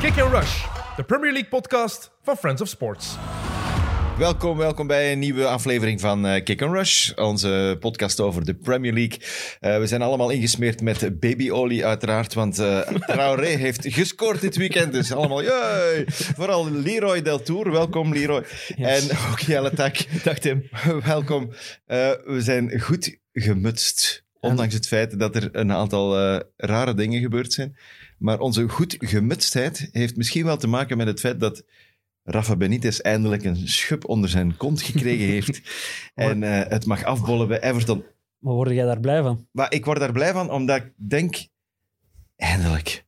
Kick and Rush, de Premier League podcast van Friends of Sports. Welkom, welkom bij een nieuwe aflevering van eh, Kick and Rush, onze podcast over de Premier League. Eh, we zijn allemaal ingesmeerd met babyolie uiteraard, want eh Traoré heeft gescoord dit weekend, dus allemaal jee! Vooral Leroy Del Tour, welkom Leroy. En ook Jelle Tak. Dag Tim. welkom. Eh, we zijn goed gemutst, ondanks het feit dat er een aantal eh, rare dingen gebeurd zijn. Maar onze goed gemutstheid heeft misschien wel te maken met het feit dat Rafa Benitez eindelijk een schub onder zijn kont gekregen heeft. en eh, het mag afbollen bij Everton. Maar word jij daar blij van? Maar ik word daar blij van, omdat ik denk... Eindelijk.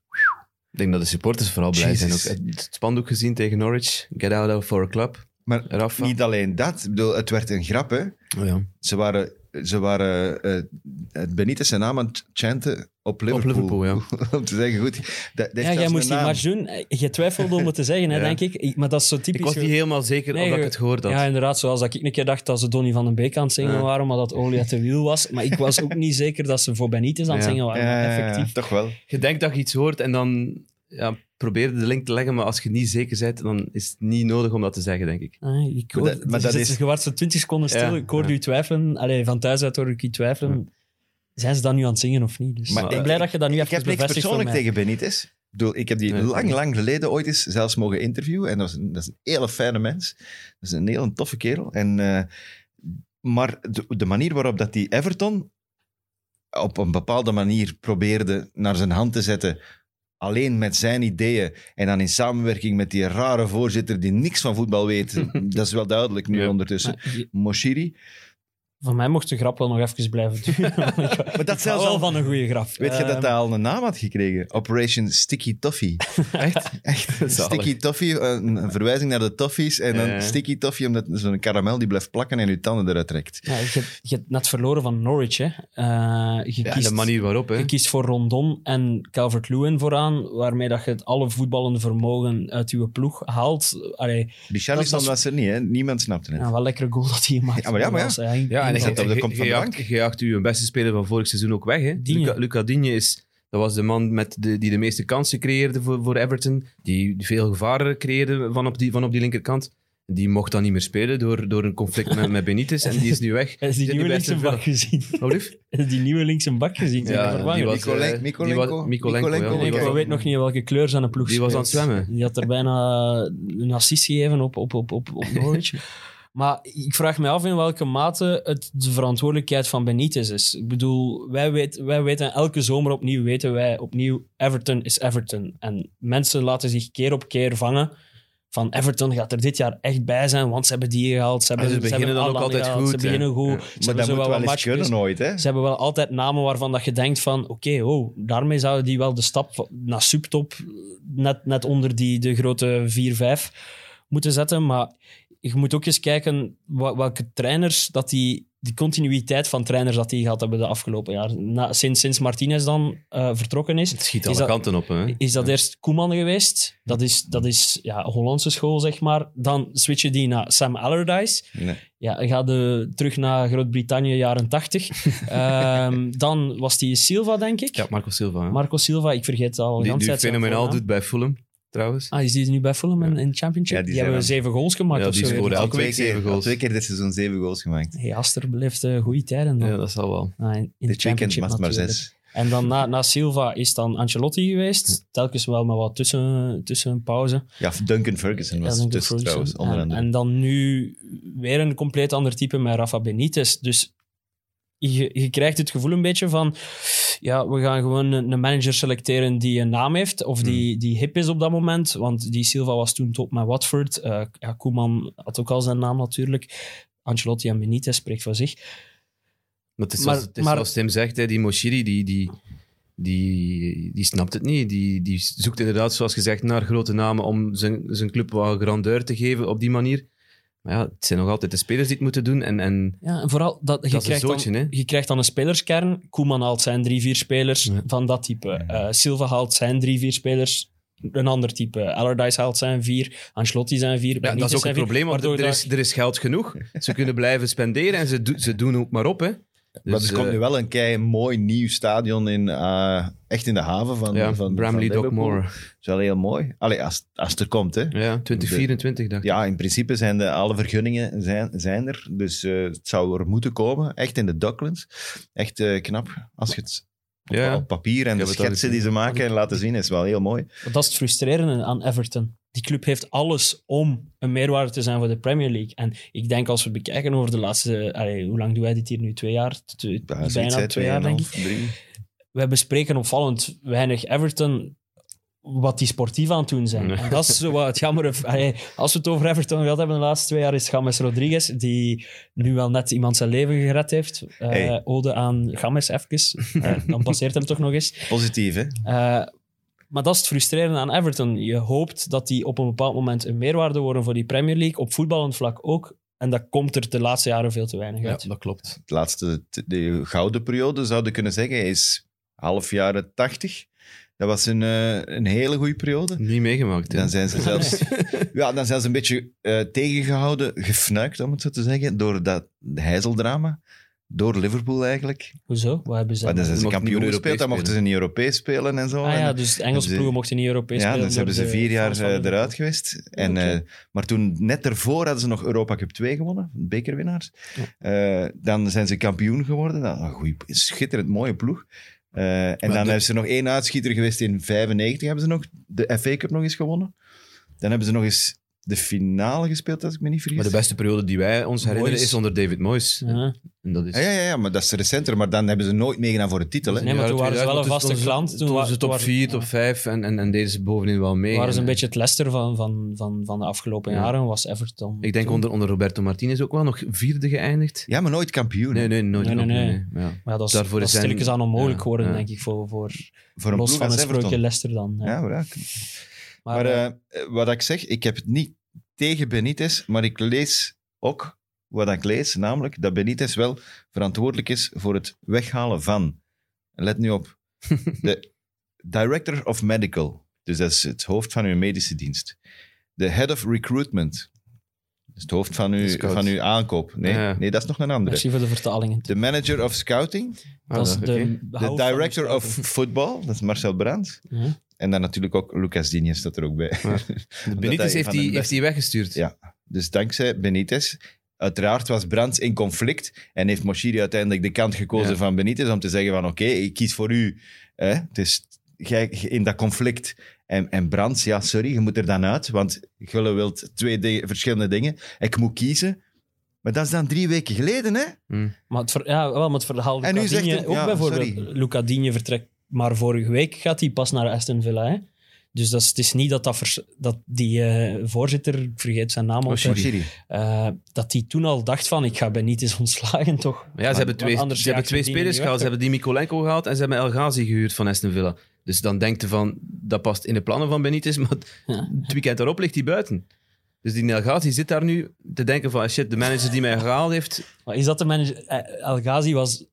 Ik denk dat de supporters vooral blij zijn. Ook het spandoek gezien tegen Norwich. Get out of for a club. Maar Rafa. niet alleen dat. Ik bedoel, het werd een grap, hè. Oh ja. Ze waren, ze waren eh, het Benitez zijn naam aan het chanten op Liverpool. Liverpool, ja. Om te zeggen, goed... Dat, dat Ja, jij moest die match doen. Eh, Je twijfelde om het te zeggen, hè, Ja. denk ik. Maar dat is zo typisch. Ik was niet helemaal zeker Nee, of dat je- ik het gehoord had. Ja, inderdaad. Zoals dat ik een keer dacht dat ze Donny van den Beek aan het zingen Ja. waren, maar dat Olie uit de wiel was. Maar ik was ook niet zeker dat ze voor Benitez aan het Ja. zingen waren. Ja, maar ja, ja, effectief. toch wel. Je denkt dat je iets hoort en dan ja, probeer de link te leggen, maar als je niet zeker bent, dan is het niet nodig om dat te zeggen, denk ik. Ah, ik Maar hoor, dat- maar je dat zit- is- Je was zo 20 seconden stil. Ja, ik hoorde ja. u twijfelen. Allee, van thuis uit hoorde ik u twijfelen. Zijn ze dan nu aan het zingen of niet? Dus Maar ik ben ik- blij dat je dat nu Ik even heb niks bevestigt persoonlijk tegen Benitez. Ik bedoel, ik heb die Nee, lang, nee. lang geleden ooit eens zelfs mogen interviewen. En dat is een, dat is een hele fijne mens. Dat is een hele toffe kerel. En, eh, maar de, de manier waarop dat die Everton op een bepaalde manier probeerde naar zijn hand te zetten, alleen met zijn ideeën en dan in samenwerking met die rare voorzitter die niks van voetbal weet, dat is wel duidelijk nu Ja. ondertussen. Moshiri. Van mij mocht de grap wel nog even blijven duren. maar dat zelfs al- van een goede grap. Weet je dat Ehm, hij al een naam had gekregen? Operation Sticky Toffee. Echt? Echt, sticky toffee, een een verwijzing naar de toffees. En dan sticky toffee, omdat zo'n karamel die blijft plakken en je tanden eruit trekt. Ja, je, hebt, je hebt net verloren van Norwich. Hè. Eh, je, Ja, kiest, de manier waarop, hè. je kiest voor Rondon en Calvert-Lewin vooraan, waarmee dat je het alle voetballende vermogen uit je ploeg haalt. Allee, Richarlison was er niet, hè? Niemand snapte het. ja, wel lekkere goal dat hij maakt. Ja, maar ja, maar ja. Dat en Hij de je, kop van je jaagt uw beste speler van vorig seizoen ook weg. Hè? Digne. Luca, Luca Digne is, dat was de man met de, die de meeste kansen creëerde voor, voor Everton. Die veel gevaren creëerde van op die, van op die linkerkant. Die mocht dan niet meer spelen door, door een conflict met, met Benitez. En die is nu weg. Is die Zit nieuwe linkse in bak gezien? Lief? Is die nieuwe linkse bak gezien? Ja, die was, Mikolenko- eh, die Mikolenko? was- Mikolenko, Mikolenko, ja. Die was- weet nog niet welke kleur zijn ploeg Die was aan het speelt. zwemmen. Die had er bijna een assist gegeven op, op, op, op, op Norwich. maar ik vraag me af in welke mate het de verantwoordelijkheid van Benitez is. Ik bedoel, wij, weet, wij weten elke zomer opnieuw, weten wij opnieuw, Everton is Everton. En mensen laten zich keer op keer vangen van Everton gaat er dit jaar echt bij zijn, want ze hebben die gehaald. Ze hebben, ze beginnen hebben dan ook altijd gehaald, goed, Ze beginnen goed. Ja. Ze Maar dat moet wel wel een eens match kunnen geweest. nooit, hè? Ze hebben wel altijd namen waarvan dat je denkt van oké, oh, daarmee zouden die wel de stap naar subtop net, net onder die, de grote 4-5 moeten zetten. Maar je moet ook eens kijken welke trainers dat die, die continuïteit van trainers dat die gehad hebben de afgelopen jaar. Na, sinds, sinds Martinez dan eh, vertrokken is, Het schiet Is alle dat- kanten op. Hè? is dat eerst Koeman geweest. Dat is, dat is ja, Hollandse school, zeg maar. Dan switch je die naar Sam Allardyce. Nee. Ja, ga de, terug naar Groot-Brittannië, jaren 80. Ehm, dan was die Silva, denk ik. Ja, Marco Silva. hè. Marco Silva, ik vergeet het al. die die fenomenaal doet bij Fulham, trouwens. Ah, is die nu bij Fulham in, in Championship? Ja, die die zijn hebben dan- zeven goals gemaakt Ja, of die zo. scoren elke Al week twee keer, zeven al goals. twee keer dit seizoen zeven goals gemaakt. Hey, Aster beleeft eh, goede tijden dan. Ja, dat zal wel. Ah, in, in de Dit weekend was maar zes. En dan na, na Silva is dan Ancelotti geweest. Telkens wel met wat tussen, tussen een pauze. Ja, Duncan Ferguson was Ja, Duncan tussen Ferguson. trouwens, onder en, andere. en dan nu weer een compleet ander type met Rafa Benitez. Dus je, je krijgt het gevoel een beetje van... Ja, we gaan gewoon een een manager selecteren die een naam heeft. Of die, Hmm. die hip is op dat moment. Want die Silva was toen top met Watford. Eh ja, Koeman had ook al zijn naam natuurlijk. Ancelotti en Benitez spreekt voor zich. Maar het is, Maar- zoals, het is maar- zoals Tim zegt, hè, die Moshiri, die, die, die, die snapt het niet. Die, die zoekt inderdaad, zoals gezegd, naar grote namen om zijn, zijn club wat grandeur te geven op die manier. Maar ja, het zijn nog altijd de spelers die het moeten doen. En, en Ja, en vooral, dat, je, Dat een krijgt zootje, dan, je krijgt dan een spelerskern. Koeman haalt zijn drie, vier spelers Ja. van dat type. Eh, Silva haalt zijn drie, vier spelers een ander type. Allardyce haalt zijn vier, Ancelotti zijn vier. ja, dat is ook vier, probleem, want er is, er is geld genoeg. Ze kunnen blijven spenderen en ze, do- ze doen ook maar op. Hè. Maar Dus, er komt eh, nu wel een kei mooi nieuw stadion in, eh, echt in de haven van, ja, van Bramley van Dock Liverpool. Moore. Dat is wel heel mooi. Allee, als, als het er komt, hè. Ja, 2024 dacht ik. Ja, in principe zijn de, alle vergunningen zijn, zijn er. Dus eh, het zou er moeten komen. Echt in de Docklands. Echt eh, knap. Als je het op, Ja. op papier en Ja, de schetsen die ze maken en laten zien, is wel heel mooi. Maar Dat is het frustrerende aan Everton. Die club heeft alles om een meerwaarde te zijn voor de Premier League. En ik denk als we bekijken over de laatste... allee, hoe lang doen wij dit hier nu? Twee jaar? Twee- Ja, zoiets, bijna twee jaar, denk ik. tweeënhalf, drie. wij bespreken opvallend weinig Everton wat die sportief aan het doen zijn. Nee. En dat is zo wat het jammer. Als we het over Everton gehad hebben de laatste twee jaar, is James Rodriguez, die nu wel net iemand zijn leven gered heeft. Hey. Ode aan James even. Eh, dan passeert hem toch nog eens. Positief, hè? Eh, maar dat is het frustrerende aan Everton. Je hoopt dat die op een bepaald moment een meerwaarde worden voor die Premier League, op voetballend vlak ook. En dat komt er de laatste jaren veel te weinig Ja, uit. dat klopt. Het laatste, de gouden periode, zouden kunnen zeggen, is half jaren tachtig. Dat was een, eh, een hele goede periode. Niet meegemaakt. hè. Dan zijn ze zelfs, ja, dan zijn ze een beetje eh, tegengehouden, gefnuikt om het zo te zeggen, door dat heizeldrama. Door Liverpool eigenlijk. Hoezo? Wat hebben ze Maar dan zijn ze kampioen gespeeld, dan mochten ze niet Europees spelen en zo. Ah En, ja, dus de Engelse hebben ze- ploegen mochten niet Europees ja, spelen. dus hebben door ze vier jaar eh, eruit geweest. En, Oké. eh, maar toen, net daarvoor, hadden ze nog Europa Cup 2 gewonnen, bekerwinnaars. Eh, dan zijn ze kampioen geworden. Nou, een goeie, schitterend mooie ploeg. Eh, en dan de- hebben ze nog één uitschieter geweest in 95, hebben ze nog de FA Cup nog eens gewonnen. Dan hebben ze nog eens de finale gespeeld, als ik me niet vergis. Maar de beste periode die wij ons herinneren Moyes. is onder David Moyes. Ja. En dat is... Ja, ja, ja, ja, maar dat is recenter. Maar dan hebben ze nooit meegedaan voor de titel. Hè? Nee, maar toen waren ze 2000, wel een vaste toen klant. Toen, Toen toen wa- was het top toen 4, waren- top 5 en, en, en deden ze bovenin wel mee. waren ze En, een beetje het Leicester van, van, van, van de afgelopen Ja. jaren, was Everton. Ik denk toen. onder, onder Roberto Martinez ook wel nog vierde geëindigd. Ja, maar nooit kampioen. Nee, nee, nooit Nee, nee, kampioen, nee. nee. Ja. Maar ja, dat is, Daarvoor dat is zijn- aan onmogelijk geworden, ja. denk ik, voor, voor Voor een los van het sprookje. Leicester dan. Ja. Ja, maar ja, Maar, Maar eh, eh, wat ik zeg, ik heb het niet tegen Benitez, maar ik lees ook wat ik lees, namelijk dat Benitez wel verantwoordelijk is voor het weghalen van. Let nu op. De Director of Medical, dus dat is het hoofd van uw medische dienst. De Head of Recruitment, dus het hoofd van uw, van uw aankoop. Nee, Ja. nee, dat is nog een andere. voor de vertalingen. De Manager of Scouting, Ah, dat is de, de Director of. Football, dat is Marcel Brandt. Ja. En dan natuurlijk ook Lucas Digne staat er ook bij. De Benitez hij heeft die, heeft die weggestuurd. Ja. Dus dankzij Benitez. Uiteraard was Brands in conflict en heeft Moshiri uiteindelijk de kant gekozen Ja. van Benitez om te zeggen van oké, ik kies voor u. Hè? Het is jij in dat conflict. En, en Brands, ja, sorry, je moet er dan uit, want Gulle wilt twee verschillende dingen. Ik moet kiezen. Maar dat is dan drie weken geleden, hè? Hm. Maar het, ver- ja, wel, maar het verhaal En nu zegt hij- ook ja, bijvoorbeeld, sorry. Luca Digne vertrekt maar vorige week gaat hij pas naar Aston Villa. Hè? Dus dat is, het is niet dat, dat, vers- dat die eh, voorzitter, ik vergeet zijn naam altijd, Moshiri. eh, dat hij toen al dacht van, ik ga Benitez ontslagen, toch? Ja, ze hebben twee, ze hebben twee die spelers gehaald. Ze hebben die Mikolenko gehaald en ze hebben El Ghazi gehuurd van Aston Villa. Dus dan denkt je van, dat past in de plannen van Benitez, maar Ja. het weekend daarop ligt hij buiten. Dus die El Ghazi zit daar nu te denken van, shit, de manager die mij gehaald heeft... Maar is dat de manager? eh, El Ghazi was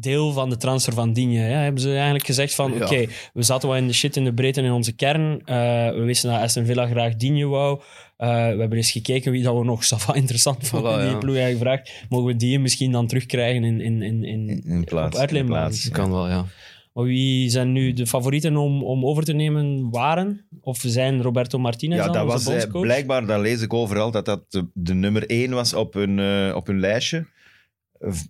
deel van de transfer van Digne. Hè? Hebben ze eigenlijk gezegd van, Ja. oké, we zaten wel in de shit in de breedte in onze kern. Eh, we wisten dat Aston Villa graag Digne wou. Eh, we hebben eens gekeken wie dat we nog interessant vonden. Voilà, in die ja. ploeg eigenlijk gevraagd, mogen we die misschien dan terugkrijgen in, in, in, in, In, in plaats. op uitleenbasis? kan wel, ja. Maar wie zijn nu de favorieten om, om over te nemen waren? Of zijn Roberto Martinez Ja, dan, dat was eh, blijkbaar, dat lees ik overal, dat dat de, de nummer één was op hun, op hun lijstje.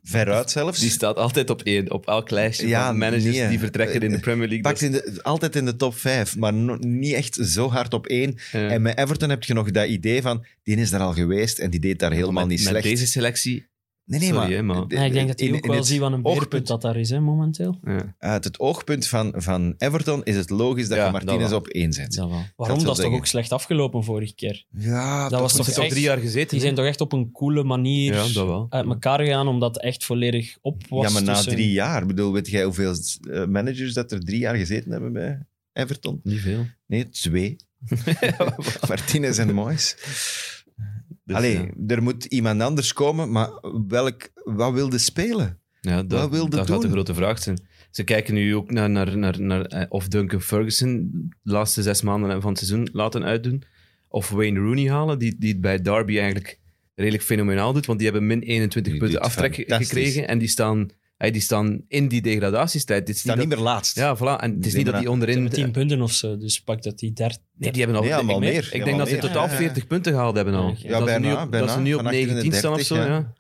Veruit zelfs. Die staat altijd op één, op elk lijstje Ja, van managers nee, die vertrekken in de Premier League. Pakt in de, altijd in de top vijf, maar no- niet echt zo hard op één. Ja. En met Everton heb je nog dat idee van, die is daar al geweest en die deed daar helemaal met, niet met slecht. deze selectie... nee, nee, sorry, maar, hè, maar- Ja, ik denk dat hij ook in wel ziet wat een oogpunt- beerpunt dat daar is, hè, momenteel. Ja, Uit het oogpunt van, van Everton is het logisch dat Ja, je Martinez op één zet. dat wel. Waarom? Dat is toch zeggen. ook slecht afgelopen vorige keer? Ja, Dat was toch drie jaar gezeten. Die zijn toch echt op een coole manier Ja, dat wel. uit elkaar gegaan, omdat het echt volledig op was. Ja, maar na tussen- drie jaar. Ik bedoel, weet jij hoeveel eh, managers dat er drie jaar gezeten hebben bij Everton? Niet veel. Nee, twee. Martinez en Moyes. Dus, Allee, ja. er moet iemand anders komen, maar welk, wat wilde spelen? Ja, dat, Wat wilde dat gaat de grote vraag zijn. Ze kijken nu ook naar, naar, naar, naar eh, of Duncan Ferguson de laatste zes maanden van het seizoen laten uitdoen. Of Wayne Rooney halen, die, die het bij Derby eigenlijk redelijk fenomenaal doet, want die hebben min 21 Die punten aftrek gekregen en die staan, hey, die staan in die degradatiestrijd. Dit is Staan niet dat- meer laatst. Ja, voilà. En het is niet dat die onderin... Met 10 punten of zo, dus pak dat die 30. Nee, die hebben al Nee, ik- meer. Ik Ja, denk dat ze totaal Ja, ja. 40 punten gehaald hebben al. Ja, dat, ja, ze nu bijna, op, bijna. dat ze nu op Van 19 staan of zo. 38, Ja.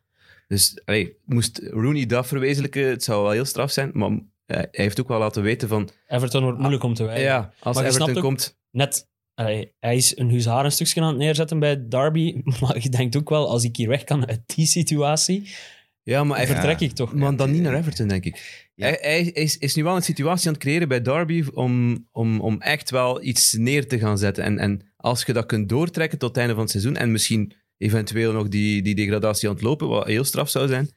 Dus allee, moest Rooney dat verwezenlijken, het zou wel heel straf zijn. Maar eh, hij heeft ook wel laten weten van... Everton wordt moeilijk om te wijzen. Ja, als Maar Everton ook- komt... Net, allee, hij is een huzarenstukje aan het neerzetten bij Derby, maar je denkt ook wel, als ik hier weg kan uit die situatie, Ja, maar hij Ja. vertrek ik toch. Maar dan niet naar Everton, denk ik. Ja. Hij, hij is, is nu wel een situatie aan het creëren bij Derby om, om, om echt wel iets neer te gaan zetten. En, en als je dat kunt doortrekken tot het einde van het seizoen en misschien eventueel nog die, die degradatie ontlopen, wat heel straf zou zijn,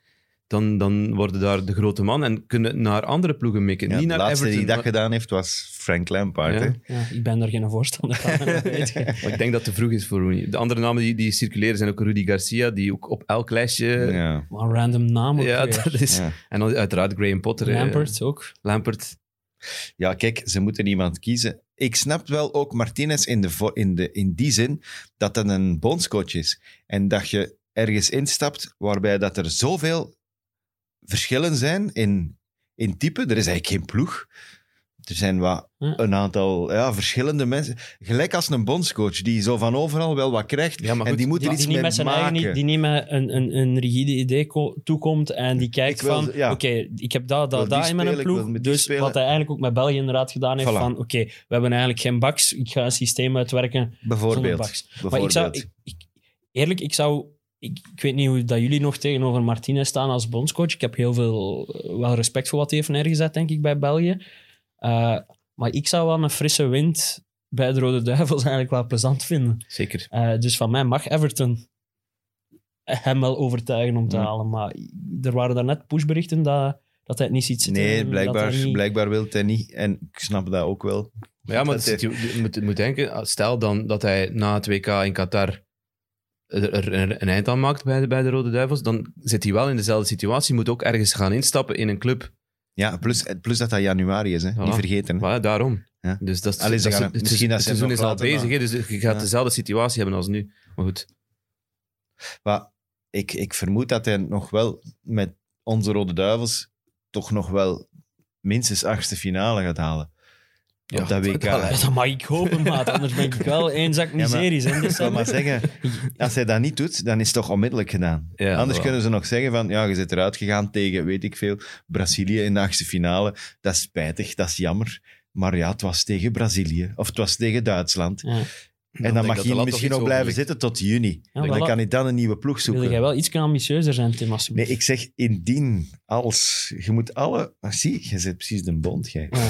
dan, dan worden daar de grote man en kunnen naar andere ploegen mikken. Ja, niet de naar laatste Everton. die dat maar- gedaan heeft, was Frank Lampard. Ja. hè. Ja, ik ben daar geen voorstander van. Maar ik denk dat het te vroeg is voor Rooney. De andere namen die, die circuleren zijn ook Rudy Garcia, die ook op elk lijstje... Ja, Ja. Maar een random naam ook weer. dat is... Ja. En dan uiteraard Graham Potter. Lampert ook. Lampert. ja, kijk, ze moeten iemand kiezen. Ik snap wel ook Martinez in, de, vo- in, de, in die zin dat dat een bondscoach is. En dat je ergens instapt waarbij dat er zoveel verschillen zijn in, in type. Er is eigenlijk geen ploeg. Er zijn wat, Ja. een aantal ja, verschillende mensen. Gelijk als een bondscoach die zo van overal wel wat krijgt. Ja, maar en die moet Die, er iets die niet mee met zijn maken. eigen, die niet met een, een, een rigide idee ko- toekomt en die kijkt wil- van, ja. oké, ik heb dat, dat, dat in mijn ploeg. Dus spelen. wat hij eigenlijk ook met België inderdaad gedaan heeft, Voilà. van oké, we hebben eigenlijk geen baks, ik ga een systeem uitwerken zonder Bijvoorbeeld. baks. Maar Bijvoorbeeld. ik zou, ik, ik- eerlijk, ik zou, ik, ik weet niet hoe dat jullie nog tegenover Martinez staan als bondscoach. Ik heb heel veel, eh, wel respect voor wat hij heeft neergezet, denk ik, bij België. Eh, maar ik zou wel een frisse wind bij de Rode Duivels eigenlijk wel plezant vinden. Zeker. Eh, dus van mij mag Everton hem wel overtuigen om te Ja. halen. Maar er waren daarnet pushberichten dat, dat hij het niet ziet zitten. Nee, blijkbaar, niet- blijkbaar wil hij niet. En ik snap dat ook wel. Maar ja, maar Dat het- je, je moet, je moet denken, stel dan dat hij na het WK in Qatar er, een eind aan maakt bij de, bij de Rode Duivels, dan zit hij wel in dezelfde situatie, moet ook ergens gaan instappen in een club. Ja, plus, plus dat dat januari is, hè. Voilà. niet vergeten. Hè. Daarom. Ja. Dus dat, Allee, gaan- het, misschien dat het seizoen is al bezig, dus je gaat Ja. dezelfde situatie hebben als nu. Maar goed. Maar ik, ik vermoed dat hij nog wel met onze Rode Duivels toch nog wel minstens achtste finale gaat halen. Ja, op dat WK. dat- Ja, dat mag ik hopen, maat. Anders ben ik wel één zak maar- miseries. in Ik wil maar zeggen, als hij dat niet doet, dan is het toch onmiddellijk gedaan. Ja, Anders kunnen ze nog zeggen van, ja, je zit eruit gegaan tegen, weet ik veel, Brazilië in de achtste finale. Dat is spijtig, dat is jammer. Maar ja, het was tegen Brazilië. Of het was tegen Duitsland. Ja. En dan mag lat misschien nog blijven zitten tot juni. Ja, dan voilà. kan hij dan een nieuwe ploeg zoeken. Wil jij wel iets ambitieuzer zijn, Tim? Nee, ik zeg indien, als. Je moet alle... Ah, zie, je zit precies de bond, jij. Hij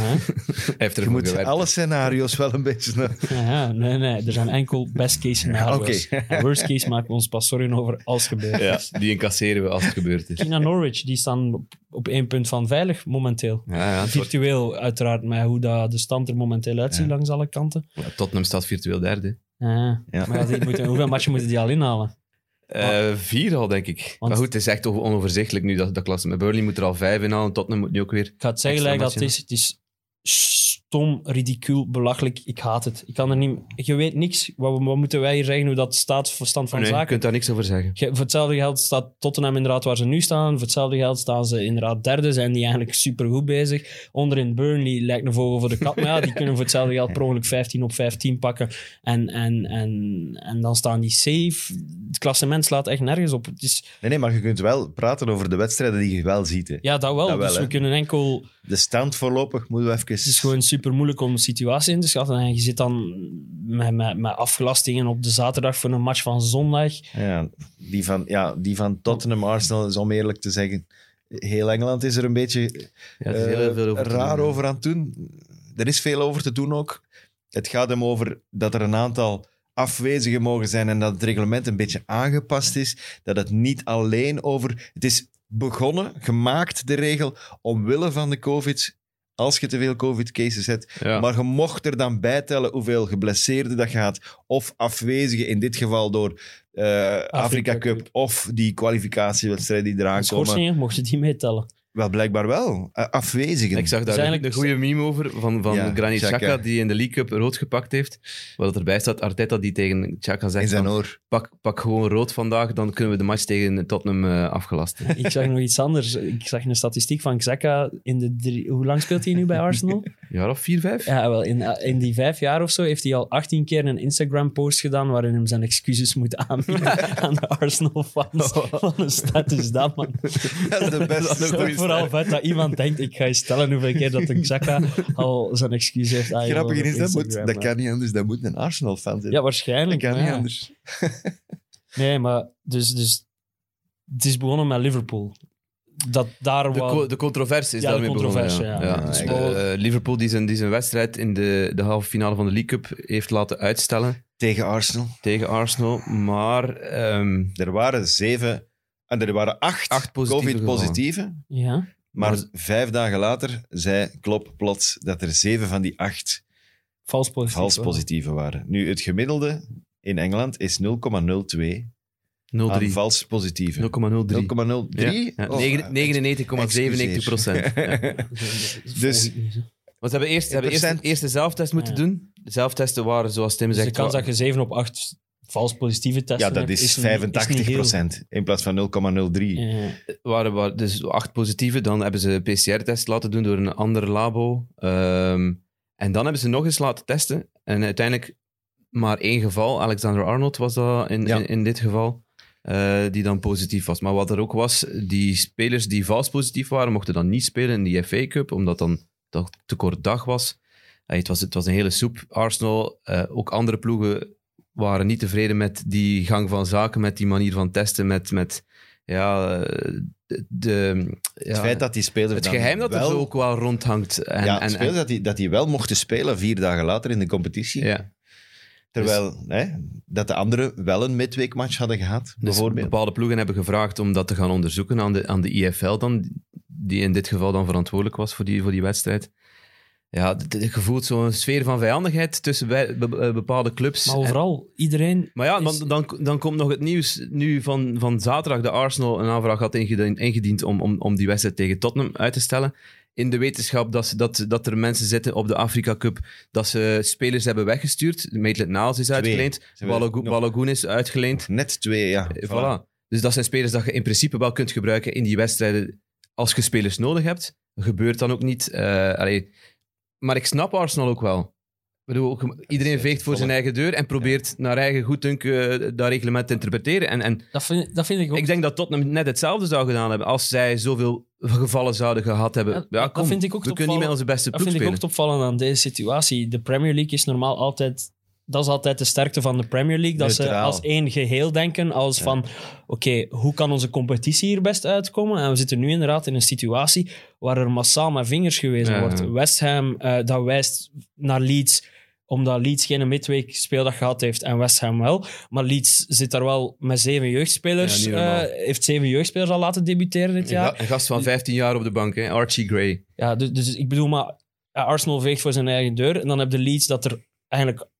heeft Je ervoor moet gewerkt. alle scenario's wel een beetje... ja, nee, nee. Er zijn enkel best case scenario's. En Worst case maken we ons pas zorgen over als het gebeurt. Ja, die incasseren we als het gebeurd is. China Norwich, die staan op, één punt van veilig momenteel. Ja, ja, het wordt- Virtueel uiteraard, met hoe dat de stand er momenteel uitziet Ja. langs alle kanten. ja, Tottenham staat virtueel derde. Ja. Maar die moeten, hoeveel matchen moeten die al inhalen? Eh, vier al, denk ik. Want- maar goed, het is echt onoverzichtelijk nu, dat, dat klasse. Met Burnley moet er al vijf inhalen, Tottenham moet nu ook weer... Ik ga het zeggen, dat het is. Het is stom, ridicuul, belachelijk. Ik haat het. Ik kan er niet... Je weet niks. Wat, wat moeten wij hier zeggen hoe dat staat voor stand van nee, je zaken? kunt daar niks over zeggen. Je- voor hetzelfde geld staat Tottenham inderdaad waar ze nu staan. Voor hetzelfde geld staan ze inderdaad derde. Zijn die eigenlijk supergoed bezig. Onderin Burnley lijkt een vogel voor de kat. Maar ja, die kunnen voor hetzelfde geld per ongeluk 15 op 15 pakken. En, en, en, en dan staan die safe. Het klassement slaat echt nergens op. Het is, Nee, nee, maar je kunt wel praten over de wedstrijden die je wel ziet. hè. ja, dat wel. Dat wel, dus hè. we kunnen enkel... De stand voorlopig moeten we even... Het is gewoon super moeilijk om de situatie in te schatten. En je zit dan met, met, met afgelastingen op de zaterdag voor een match van zondag. Ja, die van, ja, die van Tottenham Arsenal is om eerlijk te zeggen... Heel Engeland is er een beetje Ja, het is heel eh, veel over te raar doen, over aan het doen. Er is veel over te doen ook. Het gaat hem over dat er een aantal afwezigen mogen zijn en dat het reglement een beetje aangepast is. Dat het niet alleen over... Het is begonnen, gemaakt, de regel, omwille van de covid... Als je te veel covid-cases hebt. Ja. Maar je mocht er dan bijtellen hoeveel geblesseerden dat gaat. Of afwezigen, in dit geval door eh Afrika Cup. Cup. Of die kwalificatiewedstrijden die eraan komen. Schorsingen, mochten die meetellen. Wel, blijkbaar wel. Uh, afwezigen. Ik zag daar Dus een, eigenlijk- een goede meme over van, van Ja, Granit Xhaka. Die in de League Cup rood gepakt heeft. Waar dat erbij staat, Arteta die tegen Xhaka in zegt zijn van, oor. pak, pak gewoon rood vandaag, dan kunnen we de match tegen Tottenham eh, afgelast. Ik zag nog iets anders. Ik zag een statistiek van Xhaka in de drie... Hoe lang speelt hij nu bij Arsenal? Een jaar of vier, vijf? Ja, wel, in, in die vijf jaar of zo heeft hij al 18 keer een Instagram-post gedaan waarin hem zijn excuses moet aanbieden aan de Arsenal-fans. Wat een stat is dat, man. Dat is de beste. Vooral uit dat iemand denkt, ik ga je stellen hoeveel keer dat een Xhaka al zijn excuus heeft Grappig is, dat, moet, dat kan niet anders. Dat moet een Arsenal-fan zijn. Ja, dat waarschijnlijk. kan maar niet anders. Nee, maar dus, dus het is begonnen met Liverpool. Dat daar De, wel... co- de controverse is Ja, de daarmee controverse, begonnen. ja. Ja, eh, Liverpool die zijn, die zijn wedstrijd in de, de halve finale van de League Cup heeft laten uitstellen Tegen Arsenal. tegen Arsenal. Maar ehm, Er waren zeven... En er waren acht, Acht positieve covid-positieven. Ja. Maar Maar- vijf dagen later zei Klopp plots dat er zeven van die acht Vals positief. vals wel. positieve waren. Nu, het gemiddelde in Engeland is 0,02 aan 0,3. vals positieve. 0,03. 0,03? Ja, Oh, negen- 99,97 procent. Dus- Want ze hebben eerst, ze hebben eerst, 1%. eerst de zelftest moeten Ja. doen. De zelftesten waren, zoals Tim Dus zegt... de kans dat je 7 op 8 vals positieve testen ja, dat hebt, is, niet- niet 85 heel. in plaats van 0,03. Ja. waren, waren dus acht positieve. Dan hebben ze een PCR-test laten doen door een ander labo. Ehm, en dan hebben ze nog eens laten testen. En uiteindelijk maar één geval. Alexander Arnold was dat in, Ja. in, in dit geval. eh, die dan positief was. Maar wat er ook was, die spelers die vals positief waren, mochten dan niet spelen in die FA Cup, omdat dan dat te kort dag was. Eh, het, was het was een hele soep. Arsenal, eh, ook andere ploegen waren niet tevreden met die gang van zaken, met die manier van testen, met, met ja, eh, de, ja, Het feit dat die spelers het geheim dat er zo ook wel rondhangt. En, ja, en, spelers en- dat, die, dat die wel mochten spelen vier dagen later in de competitie. ja. Terwijl hè, dat de anderen wel een midweekmatch hadden gehad, Dus bijvoorbeeld. bepaalde ploegen hebben gevraagd om dat te gaan onderzoeken aan de, aan de IFL dan, die in dit geval dan verantwoordelijk was voor die, voor die wedstrijd. Ja, je voelt zo'n sfeer van vijandigheid tussen bij- be- be- bepaalde clubs. Maar En- overal, iedereen... maar ja, is- dan, dan, dan komt nog het nieuws nu van, van zaterdag. De Arsenal een aanvraag had ingediend, ingediend om, om, om die wedstrijd tegen Tottenham uit te stellen. In de wetenschap dat, ze, dat, dat er mensen zitten op de Afrika Cup, dat ze spelers hebben weggestuurd. Maitland Niles is uitgeleend, Balogun, nog- is uitgeleend. Net twee, ja. Eh, Voilà. Dus dat zijn spelers dat je in principe wel kunt gebruiken in die wedstrijden als je spelers nodig hebt. Gebeurt dan ook niet. Eh, allee. Maar ik snap Arsenal ook wel. Ik bedoel, iedereen veegt voor zijn eigen deur en probeert naar eigen goeddunken eh, dat reglement te interpreteren. En, en Dat vind, dat vind ik ook... ik denk dat Tottenham net hetzelfde zou gedaan hebben als zij zoveel gevallen zouden gehad hebben. Ja, Ja, dat vind ik ook we kunnen niet met onze beste Dat vind ik ook opvallende aan deze situatie. De Premier League is normaal altijd... Dat is altijd de sterkte van de Premier League. Dat ze als één geheel denken. Als Ja. van, oké, hoe kan onze competitie hier best uitkomen? En we zitten nu inderdaad in een situatie waar er massaal met vingers gewezen Ja, wordt. West Ham, eh, dat wijst naar Leeds omdat Leeds geen midweek speeldag gehad heeft en West Ham wel. Maar Leeds zit daar wel met zeven jeugdspelers. Ja, eh, heeft zeven jeugdspelers al laten debuteren dit jaar. Een gast van 15 jaar op de bank, hè? Archie Gray. Ja, dus, dus ik bedoel, maar Arsenal veegt voor zijn eigen deur. En dan heb je Leeds dat er eigenlijk...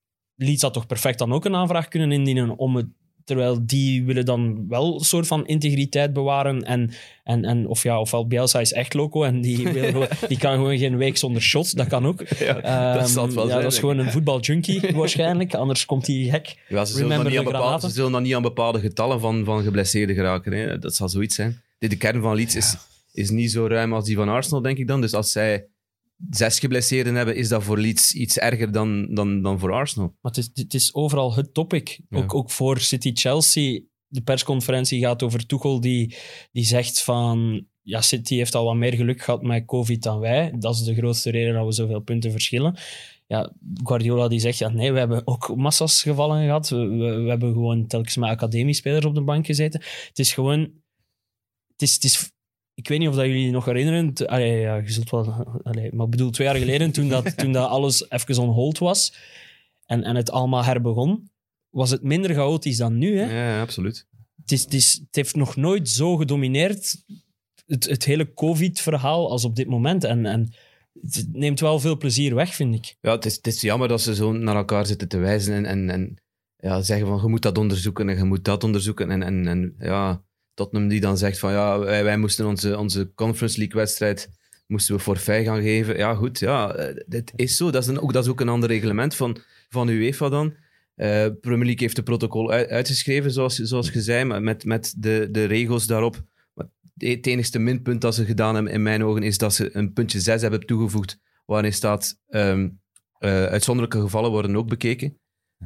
Leeds had toch perfect dan ook een aanvraag kunnen indienen om het... Terwijl die willen dan wel een soort van integriteit bewaren. En, en, en of ja, ofwel Bielsa is echt loco en die, wil gewoon, die kan gewoon geen week zonder shots. Dat kan ook. Ja, dat zal het wel Ehm, ja, zijn, dat is gewoon een voetbaljunkie waarschijnlijk. Anders komt hij gek. Ja, ze, zullen niet aan bepaalde, granaten? ze zullen dan niet aan bepaalde getallen van, van geblesseerden geraken. Hè. Dat zal zoiets zijn. De, de kern van Leeds is, is niet zo ruim als die van Arsenal, denk ik dan. Dus als zij zes geblesseerden hebben, is dat voor Leeds iets erger dan, dan, dan voor Arsenal. Maar het is, het is overal het topic. Ja. Ook, ook voor City-Chelsea. De persconferentie gaat over Tuchel, die, die zegt van... Ja, City heeft al wat meer geluk gehad met COVID dan wij. Dat is de grootste reden dat we zoveel punten verschillen. Ja, Guardiola die zegt, ja, nee, we hebben ook massas gevallen gehad. We, we, we hebben gewoon telkens met academiespelers op de bank gezeten. Het is gewoon... Het is, het is, ik weet niet of dat jullie nog herinneren. t- Allee, ja, je zult wel... Allee, maar ik bedoel, twee jaar geleden, toen dat, toen dat alles even on hold was en, en het allemaal herbegon, was het minder chaotisch dan nu. Hè? Ja, absoluut. Het, is, het, is, het heeft nog nooit zo gedomineerd, het, het hele COVID-verhaal, als op dit moment. En, en het neemt wel veel plezier weg, vind ik. Ja, het is, het is jammer dat ze zo naar elkaar zitten te wijzen en, en, en ja, zeggen van je moet dat onderzoeken en je moet dat onderzoeken. En, en, en ja, Tottenham die dan zegt van ja, wij, moesten onze, onze Conference League wedstrijd moesten we forfait gaan geven. Ja, goed, ja, eh, dit is zo. Dat is, ook, dat is ook een ander reglement van, van UEFA dan. Eh Premier League heeft het protocol uit- uitgeschreven, zoals, zoals je zei, maar met, met de, de regels daarop. Het enigste minpunt dat ze gedaan hebben in mijn ogen is dat ze een puntje 6 hebben toegevoegd waarin staat eh, uitzonderlijke gevallen worden ook bekeken.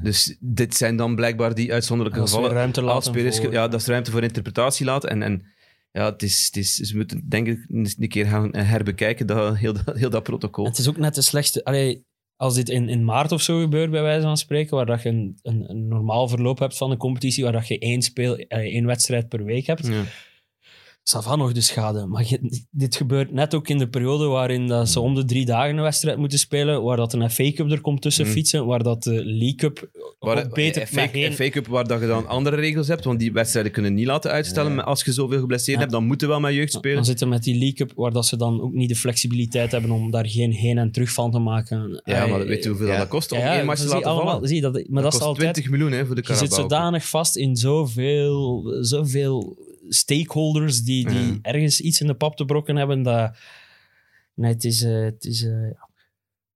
Dus dit zijn dan blijkbaar die uitzonderlijke gevallen. ruimte laten voor- ja, dat is ruimte voor interpretatie laten. En, en ja, het is, het is, ze moeten denk ik een keer gaan herbekijken, dat, heel, dat, heel dat protocol. Het is ook net de slechtste. Allee, als dit in, in maart of zo gebeurt, bij wijze van spreken, waar dat je een, een, een normaal verloop hebt van een competitie, waar dat je één, speel, eh, één wedstrijd per week hebt, Ja. Ça va nog de schade. Maar je- dit gebeurt net ook in de periode waarin dat ze om de drie dagen een wedstrijd moeten spelen, waar dat een FA Cup er komt tussen Mm. fietsen, waar dat de League Cup Waar, ook beter... FA, met geen- FA Cup, waar dat je dan andere regels hebt, want die wedstrijden kunnen niet laten uitstellen. Ja. Maar als je zoveel geblesseerd Ja. hebt, dan moeten we wel met jeugd spelen. Dan zitten met die League Cup, waar dat ze dan ook niet de flexibiliteit hebben om daar geen heen en terug van te maken. ja, maar Eh, weet je hoeveel ja. dat kost om ja, één match te zie laten allemaal, vallen? Zie, dat, maar dat, is kost altijd... 20 miljoen hè, voor de Je zit Carabao. zodanig vast in zoveel, zoveel stakeholders die, die Ja. ergens iets in de pap te brokken hebben. Dat, nee, het is... eh, het is eh, ja.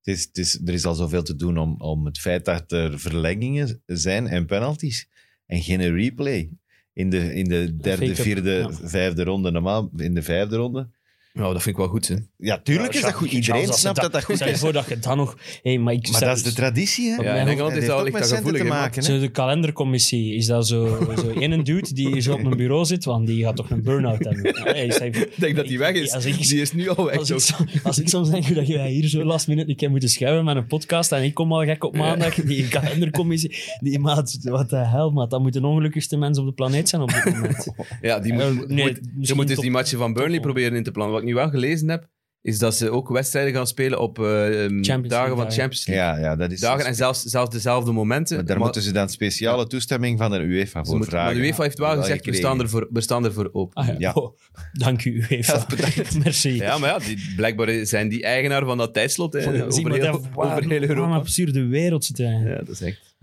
Het is, het is, er is al zoveel te doen om, om het feit dat er verlengingen zijn en penalties. En geen replay. In de, in de derde, vierde, vijfde ronde, normaal in de vijfde ronde. Ja, dat vind ik wel goed. Hè. Ja, tuurlijk is dat goed. Iedereen snapt dat dat goed is. voor dat je dan nog... Hey, maar ik Maar dat is de traditie, hè? Ja, mijn Het is ook ligt met centen te hè, maken, hè? Zo de kalendercommissie, is dat zo, zo ene dude die zo op een bureau zit, want die gaat toch een burn-out hebben. Ja, hij zei- Ik denk dat die weg is. Als ik, Die is nu al weg. als, ik, toch? zo- als ik soms denk dat jij hier zo last minute een keer moeten schuiven met een podcast en ik kom al gek op maandag, die kalendercommissie, die maat, wat de hel, maat, dat moet de ongelukkigste mens op de planeet zijn op dit moment. Ja, die moet, Eh, moet- moet- moet top- die matchen van Burnley proberen in te plannen. Wat ik nu wel gelezen heb, is dat ze ook wedstrijden gaan spelen op eh, League dagen van dagen. Champions League. Ja, ja, dat is... Dagen en zelfs, zelfs dezelfde momenten. maar daar Maar moeten ze dan speciale toestemming van de UEFA voor moeten- vragen. maar de UEFA heeft wel gezegd, we staan, ervoor, we staan ervoor open. Ah, ja. Ja. Oh, dank u, UEFA. Merci. Ja, maar ja, die, blijkbaar zijn die eigenaar van dat tijdslot. Hè, Zie over, maar heel, dat- waar- over heel Europa. een absurde wereld zit hij. Ja, dat is echt.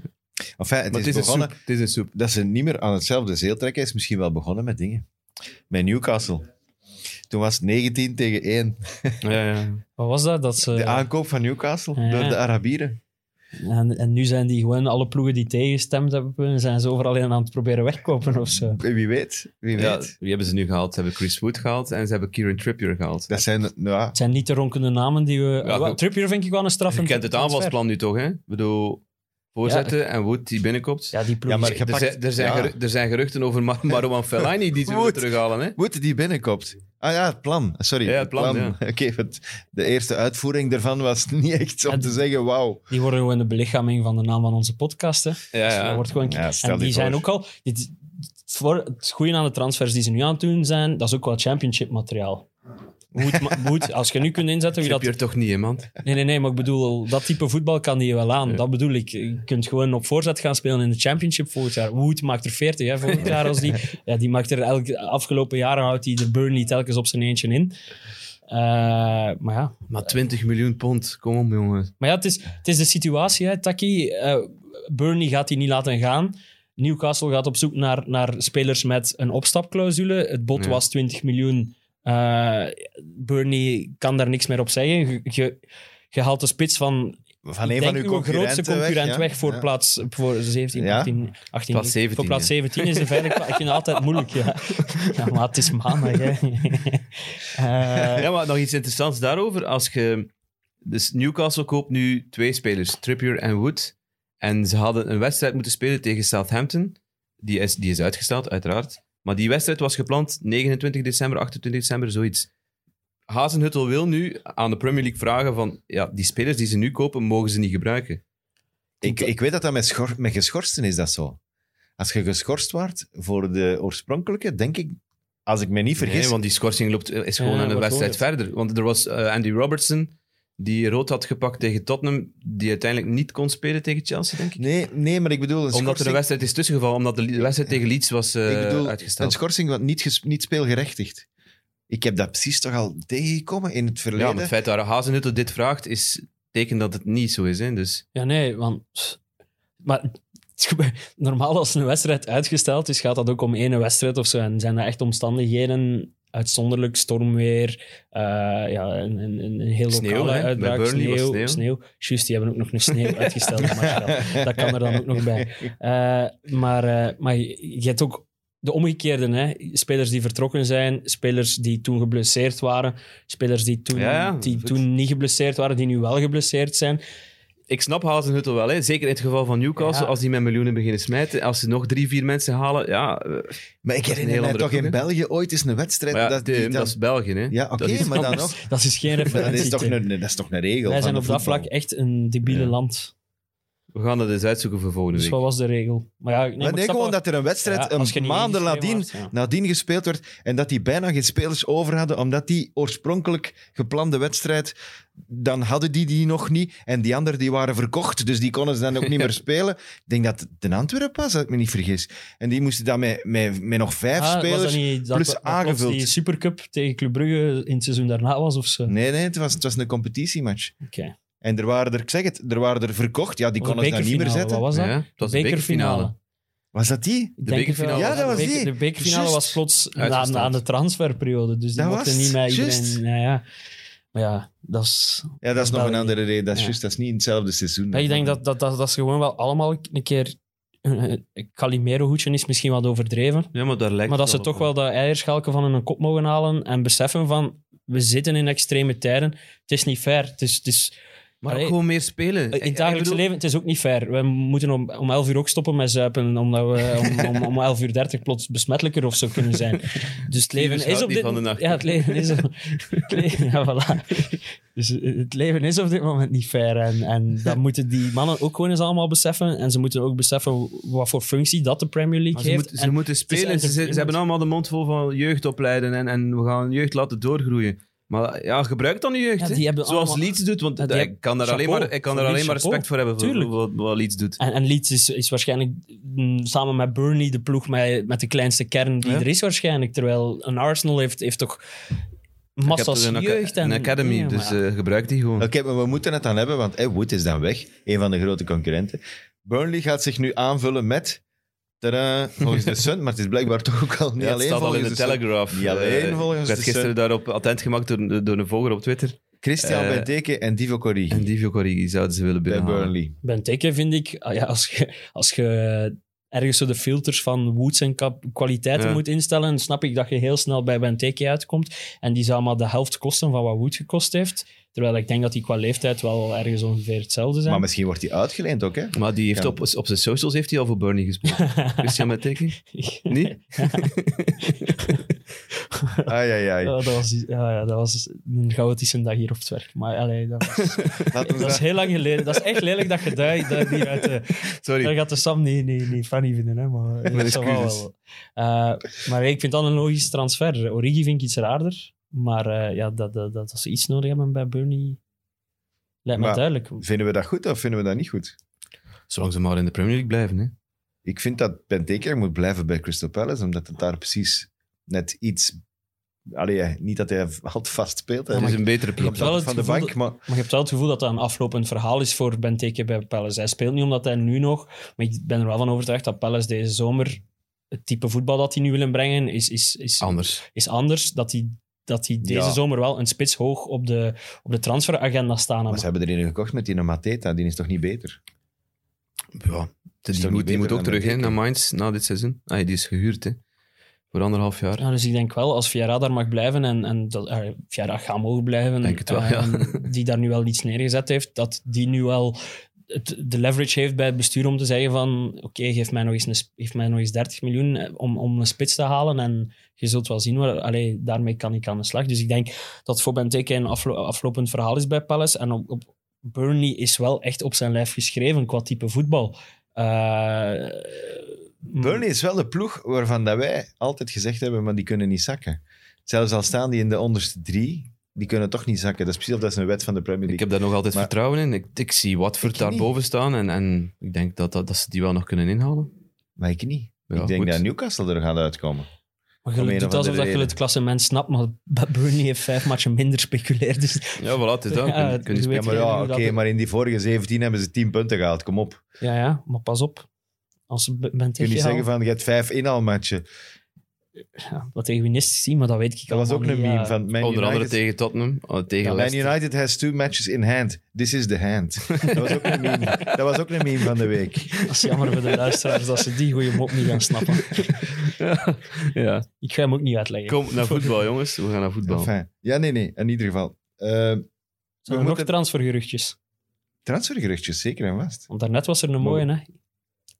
Enfin, het Maar is, het is, een begonnen... soep. Het is een soep. Dat ze niet meer aan hetzelfde zeel trekken, is misschien wel begonnen met dingen. Met Newcastle. Toen was het 19 tegen 1. Ja, ja. Wat was dat? dat ze, De aankoop van Newcastle Ja. door de Arabieren. en, en nu zijn die gewoon alle ploegen die tegengestemd hebben, zijn ze overal in aan het proberen wegkopen of zo. Wie weet, wie Ja, weet. wie hebben ze nu gehaald? Ze hebben Chris Wood gehaald en ze hebben Kieran Trippier gehaald. Dat zijn, ja, Het zijn niet de ronkende namen die we... Ja. Trippier vind ik wel een straf. Je kent het aanvalsplan nu toch, hè? Ik bedoel, voorzetten en Wood die binnenkomt. Ja, die ploeg Ja, maar Er pakt- zijn, er, zijn ja. geru- er zijn geruchten over Mar Marwan Fellaini die ze willen Wood. terughalen. Hè? Moet die binnenkomt. Ah ja, het plan. Sorry. Ja, het plan, ja. Oké, het- de eerste uitvoering daarvan was niet echt om te zeggen, wauw. Die worden gewoon de belichaming van de naam van onze podcast. Hè. Ja, Dus ja. dat wordt gewoon... Ja, stel en die zijn voor. ook al... Dit, voor het goede aan de transfers die ze nu aan het doen zijn, dat is ook wel championship materiaal. Moet, moet, als je nu kunt inzetten wie dat Trippier toch niet, hè, man? Nee, nee, nee, maar ik bedoel, dat type voetbal kan die wel aan. Ja. Dat bedoel ik. Je kunt gewoon op voorzet gaan spelen in de championship volgend jaar. Wood maakt er 40 hè, volgend jaar als die. Ja, die maakt er elke afgelopen jaren houdt hij de Burnley telkens op zijn eentje in. Eh, maar ja, Maar 20 miljoen pond, kom op, jongen. maar ja het, is, het is de situatie, hè, Taki. Eh, Burnley gaat hij niet laten gaan. Newcastle gaat op zoek naar, naar spelers met een opstapclausule. Het bod Ja. was 20 miljoen. Eh, Burnley kan daar niks meer op zeggen. Je, je, je haalt de spits van Van een van uw grootste concurrent weg, voor, Ja. plaats, voor 17, Ja? 18, 18 Plaats 17, Voor plaats ja. 17 is een veilig plaats. Ik vind het altijd moeilijk. Ja, ja maar het is maandag. Hè. Eh, Ja, maar nog iets interessants daarover. Als je... Dus Newcastle koopt nu twee spelers, Trippier en Wood. En ze hadden een wedstrijd moeten spelen tegen Southampton. Die is, die is uitgesteld, uiteraard. Maar die wedstrijd was gepland 29 december, 28 december, zoiets. Hazenhuttel wil nu aan de Premier League vragen van... Ja, die spelers die ze nu kopen, mogen ze niet gebruiken. Ik, ik weet dat dat met, schor, met geschorsten is dat zo. Als je geschorst wordt voor de oorspronkelijke, denk ik, als ik me niet vergis... Nee, want die schorsing loopt, is gewoon Ja, aan de wordt wedstrijd verder. Want er was eh, Andy Robertson, die rood had gepakt tegen Tottenham, die uiteindelijk niet kon spelen tegen Chelsea, denk ik. nee, nee, maar ik bedoel een Omdat er een wedstrijd is tussengevallen, omdat de wedstrijd tegen Leeds was eh, ik bedoel, een uitgesteld. schorsing wat niet, niet speelgerechtigd. Ik heb dat precies toch al tegengekomen in het Ja, verleden. maar het feit dat Hazenhuttel dit vraagt, is teken dat het niet zo is. Hè? Dus, ja, nee, want... Maar Normaal als een wedstrijd uitgesteld is, gaat dat ook om één wedstrijd of zo. En zijn dat echt omstandigheden, uitzonderlijk stormweer, eh, ja, een, een, een heel Sneeuw, lokale hè? Uitbraak, Burnley was sneeuw, sneeuw. sneeuw. Juist, die hebben ook nog een sneeuw uitgesteld. maar dat kan er dan ook nog bij. Eh, maar, eh, maar je hebt ook de omgekeerde, hè? spelers die vertrokken zijn, spelers die toen geblesseerd waren, spelers die toen, Ja, die toen niet geblesseerd waren, die nu wel geblesseerd zijn. Ik snap Hazenhutel wel, hè. zeker in het geval van Newcastle. Ja. Als die met miljoenen beginnen smijten, als ze nog drie, vier mensen halen, ja... eh, Maar ik herinner andere toch in? België ooit eens een wedstrijd... Ja, dat, die de- dan- dat is België, hè. Ja, oké, Dat is maar dan dat, nog. is, dat is geen Dat is, referentie. toch een, dat is toch een regel Wij van zijn op dat vlak echt een debiele Ja. land. We gaan dat eens uitzoeken voor volgende Dus week. wat was de regel? Maar ja, nee, Maar maar ik nee, snap gewoon wel- dat er een wedstrijd Ja, als je een niet maanden ingeschreven nadien, wordt, nadien gespeeld werd en dat die bijna geen spelers over hadden, omdat die oorspronkelijk geplande wedstrijd, dan hadden die die nog niet en die anderen die waren verkocht, dus die konden ze dan ook niet meer spelen. Ik denk dat het in Antwerpen was, als ik me niet vergis. En die moesten dan met, met, met nog vijf Ah, was spelers... dat niet dat, plus dat plots aangevuld. die Supercup tegen Club Brugge in het seizoen daarna was of zo? Nee, nee, het was, het was een competitiematch. Oké. En er waren er, ik zeg het, er waren er verkocht. Ja, die konden ze dan niet meer zetten. Wat was dat? Ja, het was de bekerfinale. Was dat die? De het bekerfinale. Ja, dat was die. De bekerfinale was plots na de transferperiode. Dus die Dat mochten was niet met het. iedereen... Ja, ja. Maar ja, dat is... Ja, dat is nog een andere reden. Dat is Ja. juist, dat is niet in hetzelfde seizoen. Maar ik denk dat, dat, dat, dat ze gewoon wel allemaal een keer... Een Calimero-hoedje is misschien wat overdreven. Ja, maar daar lijkt Maar dat het ze toch op, wel dat eierschalken van hun kop mogen halen en beseffen van... We zitten in extreme tijden. Het is niet fair. Het is... Het is Maar Allee, ook gewoon meer spelen. In het dagelijkse bedoel- leven, het is ook niet fair. We moeten om, om 11 uur ook stoppen met zuipen, omdat we om, om, om 11 uur 30 plots besmettelijker of zo kunnen zijn. Dus het leven is op dit nacht. Ja, het leven is op, het ja, voilà. Dus het leven is op dit moment niet fair. En, en dat moeten die mannen ook gewoon eens allemaal beseffen. En ze moeten ook beseffen wat voor functie dat de Premier League ze, heeft. ze En moeten spelen. Ze, ze- hebben allemaal de mond vol van jeugd opleiden en, en we gaan jeugd laten doorgroeien. Maar ja, gebruik dan je jeugd. Ja, die Zoals allemaal- Leeds doet, want Ja, ik hebben- kan daar alleen maar, ik kan daar alleen maar respect voor hebben voor, Tuurlijk. voor wat, wat Leeds doet. En, en Leeds is, is waarschijnlijk mm, samen met Burnley de ploeg met, met de kleinste kern die Ja. er is waarschijnlijk. Terwijl een Arsenal heeft, heeft toch massa's ik heb toch een, jeugd. En, een academy, Ja, dus ja. eh, gebruik die gewoon. Oké, maar we moeten het dan hebben, want hey, Wood is dan weg. Een van de grote concurrenten. Burnley gaat zich nu aanvullen met... Tadaa, volgens de Sun, maar het is blijkbaar toch ook al niet Ja, het alleen staat al in volgens de Sun. Telegraph. Niet alleen Eh, volgens Ik werd de gisteren daarop attent gemaakt door, door een volger op Twitter. Christian Eh, Benteke en Divo Corrigi En Divio Corrigi zouden ze willen bij binnenhalen. Burnley. Benteke vind ik, ah ja, als je, als je ergens zo de filters van Woods en kwaliteiten Ja. moet instellen, dan snap ik dat je heel snel bij Benteke uitkomt. En die zou maar de helft kosten van wat Wood gekost heeft. Terwijl ik denk dat die qua leeftijd wel ergens ongeveer hetzelfde zijn. Maar misschien wordt hij uitgeleend ook, hè? Maar die heeft Ja. op, op zijn socials heeft hij al voor Burnley gespeeld. Christian Benteke? Niet? Ai, ai, ai. Ja, dat, was, ja, ja, dat was een chaotische dag hier op het werk. Maar allee, dat, was- dat is dat- heel lang geleden. Dat is echt lelijk dat je daar hier uit de... Sorry. Dat gaat de Sam niet, niet, niet funny vinden, hè, maar... Mijn dat wel. Eh, maar ik vind dat een logische transfer. Origi vind ik iets raarder. Maar eh, ja, dat, dat, dat, dat ze iets nodig hebben bij Burnley... Lijkt me Maar- duidelijk. Vinden we dat goed of vinden we dat niet goed? Zolang ze maar in de Premier League blijven. Hè. Ik vind dat Benteke moet blijven bij Crystal Palace, omdat het daar precies net iets... Allee, niet dat hij al te vast speelt. hè. Het is een betere je ploeg. hebt wel Komt het van de gevoel bank, maar... Maar je hebt wel het gevoel dat dat een aflopend verhaal is voor Benteke bij Palace. Hij speelt niet omdat hij nu nog... Maar ik ben er wel van overtuigd dat Palace deze zomer... Het type voetbal dat hij nu willen brengen is, is, is, Anders. is anders. Dat hij, dat hij deze Ja. zomer wel een spits hoog op de, op de transferagenda staan Maar ze hebben er een gekocht met die Mateta, die is toch niet beter? Ja, die, niet moet, die moet ook terug Benteke? naar Mainz na dit seizoen. Ah, die is gehuurd hè. voor anderhalf jaar. Ja, dus ik denk wel, als Vieira daar mag blijven en, en dat, eh, Vieira gaat mogen blijven, Denk het wel, eh, ja. die daar nu wel iets neergezet heeft, dat die nu wel de leverage heeft bij het bestuur om te zeggen van oké, geef, mij nog eens een geef mij nog eens 30 miljoen eh, om, om een spits te halen en je zult wel zien, waar, allee, daarmee kan ik aan de slag. Dus ik denk dat voor Benteke een aflo aflopend verhaal is bij Palace en op, Burnley is wel echt op zijn lijf geschreven qua type voetbal. Eh, Burnley is wel de ploeg waarvan dat wij altijd gezegd hebben, maar die kunnen niet zakken. Zelfs al staan die in de onderste drie, die kunnen toch niet zakken. Dat is precies of dat is een wet van de Premier Ik League. heb daar nog altijd Maar- vertrouwen in. Ik, ik zie Watford Ik daar niet. boven staan en, en ik denk dat, dat, dat ze die wel nog kunnen inhalen. Maar ik niet. Ja, ik denk goed. dat Newcastle er gaat uitkomen. Maar je doet of alsof dat je het klassement snapt, maar Burnley heeft vijf matchen minder speculeerd. Dus, Ja, voilà, het is dat. Ja, Kun- kun je je Ja, weet maar ja, oké, maar in die vorige 17 hebben ze 10 punten gehaald. Kom op. ja, ja, maar pas op. Als ze Je zeggen van, je hebt vijf inhaalmatchen. Ja, wat tegen zien, maar dat weet ik Dat was ook een meme ja. van Man Onder andere United. tegen Tottenham, oh, tegen Man. United has two matches in hand. This is the hand. Dat was ook een meme, dat was ook een meme van de week. Dat is jammer voor de luisteraars dat ze die goede mop niet gaan snappen. ja. Ik ga hem ook niet uitleggen. Kom naar voetbal, jongens. We gaan naar voetbal. Enfin, ja, nee, nee, in ieder geval. Zijn er we nog moeten- transfergeruchtjes? transfergeruchtjes, zeker en vast. Want daarnet was er een mooie, hè?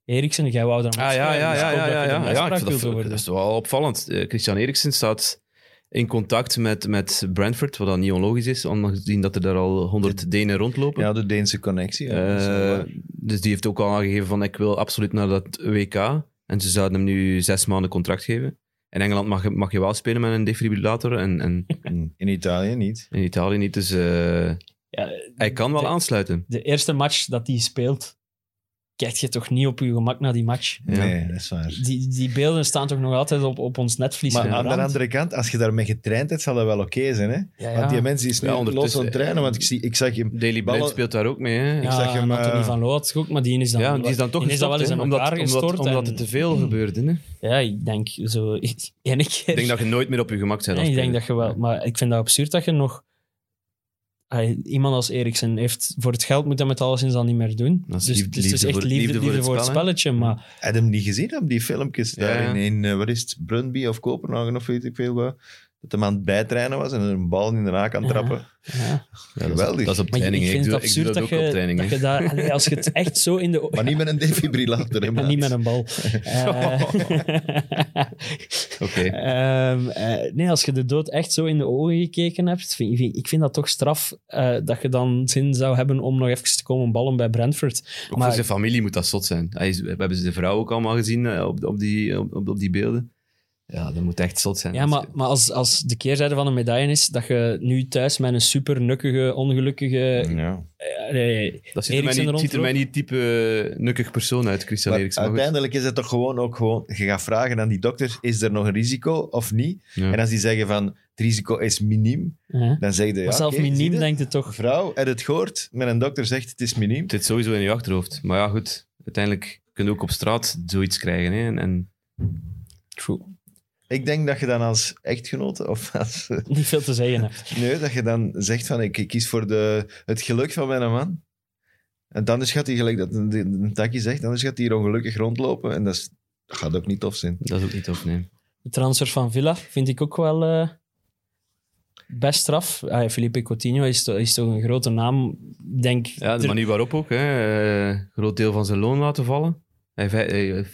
Eriksen, jij wou daar Ah ja, ja, ja, ja, ja, ja. ja ik vind dat, is wel opvallend. Eh, Christian Eriksen staat in contact met, met Brentford, wat dan niet onlogisch is, aangezien dat er daar al 100 Denen rondlopen. Ja, de Deense connectie. ja, Eh, dus die heeft ook al aangegeven van ik wil absoluut naar dat WK. En ze zouden hem nu zes maanden contract geven. In Engeland mag, je- mag je wel spelen met een defibrillator en, en in, in Italië niet. in Italië niet. Dus eh, Ja, hij kan wel de, aansluiten. de eerste match dat hij speelt, kijk je toch niet op je gemak naar die match? Ja. Nee, dat is waar. Die, die beelden staan toch nog altijd op, op ons netvlies Maar aan de andere kant, als je daarmee getraind hebt, zal dat wel oké zijn. Hè? Ja, ja. Want die mensen is nu Ja, los ondertussen- aan het trainen, want ik, zie, ik zag hem... Daily Ballen- Blind speelt daar ook mee. Hè? Ja, ik zag hem, Anthony eh, van Loot ook, maar die is dan, Ja, die is dan toch die is dan wel eens gestopt, hè, elkaar omdat, omdat, gestort. omdat en- het te veel gebeurde. Hè? Ja, ik denk zo... Keer... Ik denk dat je nooit meer op je gemak bent. Nee, ik denk dat je wel... Maar ik vind dat absurd dat je nog... Ay, iemand als Eriksen heeft... Voor het geld moet hij met alleszins al niet meer doen. Dat is dus liefde- dus het is liefde echt voor- liefde, liefde voor liefde voor het spelletje. Maar Had hem niet gezien die filmpjes Ja, daar ja. in, in eh, wat is het, Brunby of Kopenhagen of weet ik veel wat. Dat de man aan het bijtrainen was en een bal in de haak aan het trappen. ja. Ja, dat, is, Geweldig. dat is op Maar training. ik hè. vind Ik het doe, ik doe absurd dat dat, ook op je, training. dat hè. je daar... allee, als je het echt zo in de... Maar niet met een defibrillator. hè, En maat. niet met een bal. Eh, Oké. Ehm, eh, nee, als je de dood echt zo in de ogen gekeken hebt, vind, vind- ik vind dat toch straf eh, dat je dan zin zou hebben om nog even te komen ballen bij Brentford. Ook Maar- voor zijn familie moet dat zot zijn. Hij is, we hebben zijn vrouw ook allemaal gezien op, op, die, op, op die beelden. Ja, dat moet echt zot zijn. Ja, maar, maar als, als de keerzijde van een medaille is dat je nu thuis met een super nukkige, ongelukkige... Ja. eh, nee, dat ziet er, mij niet, ziet er mij niet type nukkig persoon uit, Christian Maar Eriksen. Maar goed. uiteindelijk is het toch gewoon ook gewoon... Je gaat vragen aan die dokter, is er nog een risico of niet? Ja. En als die zeggen van, het risico is miniem, dan zeg je... Ja, Maar zelf zie miniem je? denkt het toch... Vrouw, heb je het gehoord? Met een dokter zegt, het is miniem. Het zit sowieso in je achterhoofd. Maar ja, goed. Uiteindelijk kun je ook op straat zoiets krijgen. Hè? En, en True. Ik denk dat je dan als echtgenote, of als... Niet veel te zeggen hebt. Nee, dat je dan zegt van, ik, ik kies voor de, het geluk van mijn man. En dan gaat hij, gelijk dat een, een takje zegt, anders gaat hij hier ongelukkig rondlopen. En dat, is, dat gaat ook niet tof zijn. dat is ook niet tof, nee. De transfer van Villa vind ik ook wel eh, best straf. Ah, Felipe Coutinho is, to- is toch een grote naam. Ik Denk, Ja, de er- manier waarop ook. Hè. Eh, groot deel van zijn loon laten vallen. Hij, hij,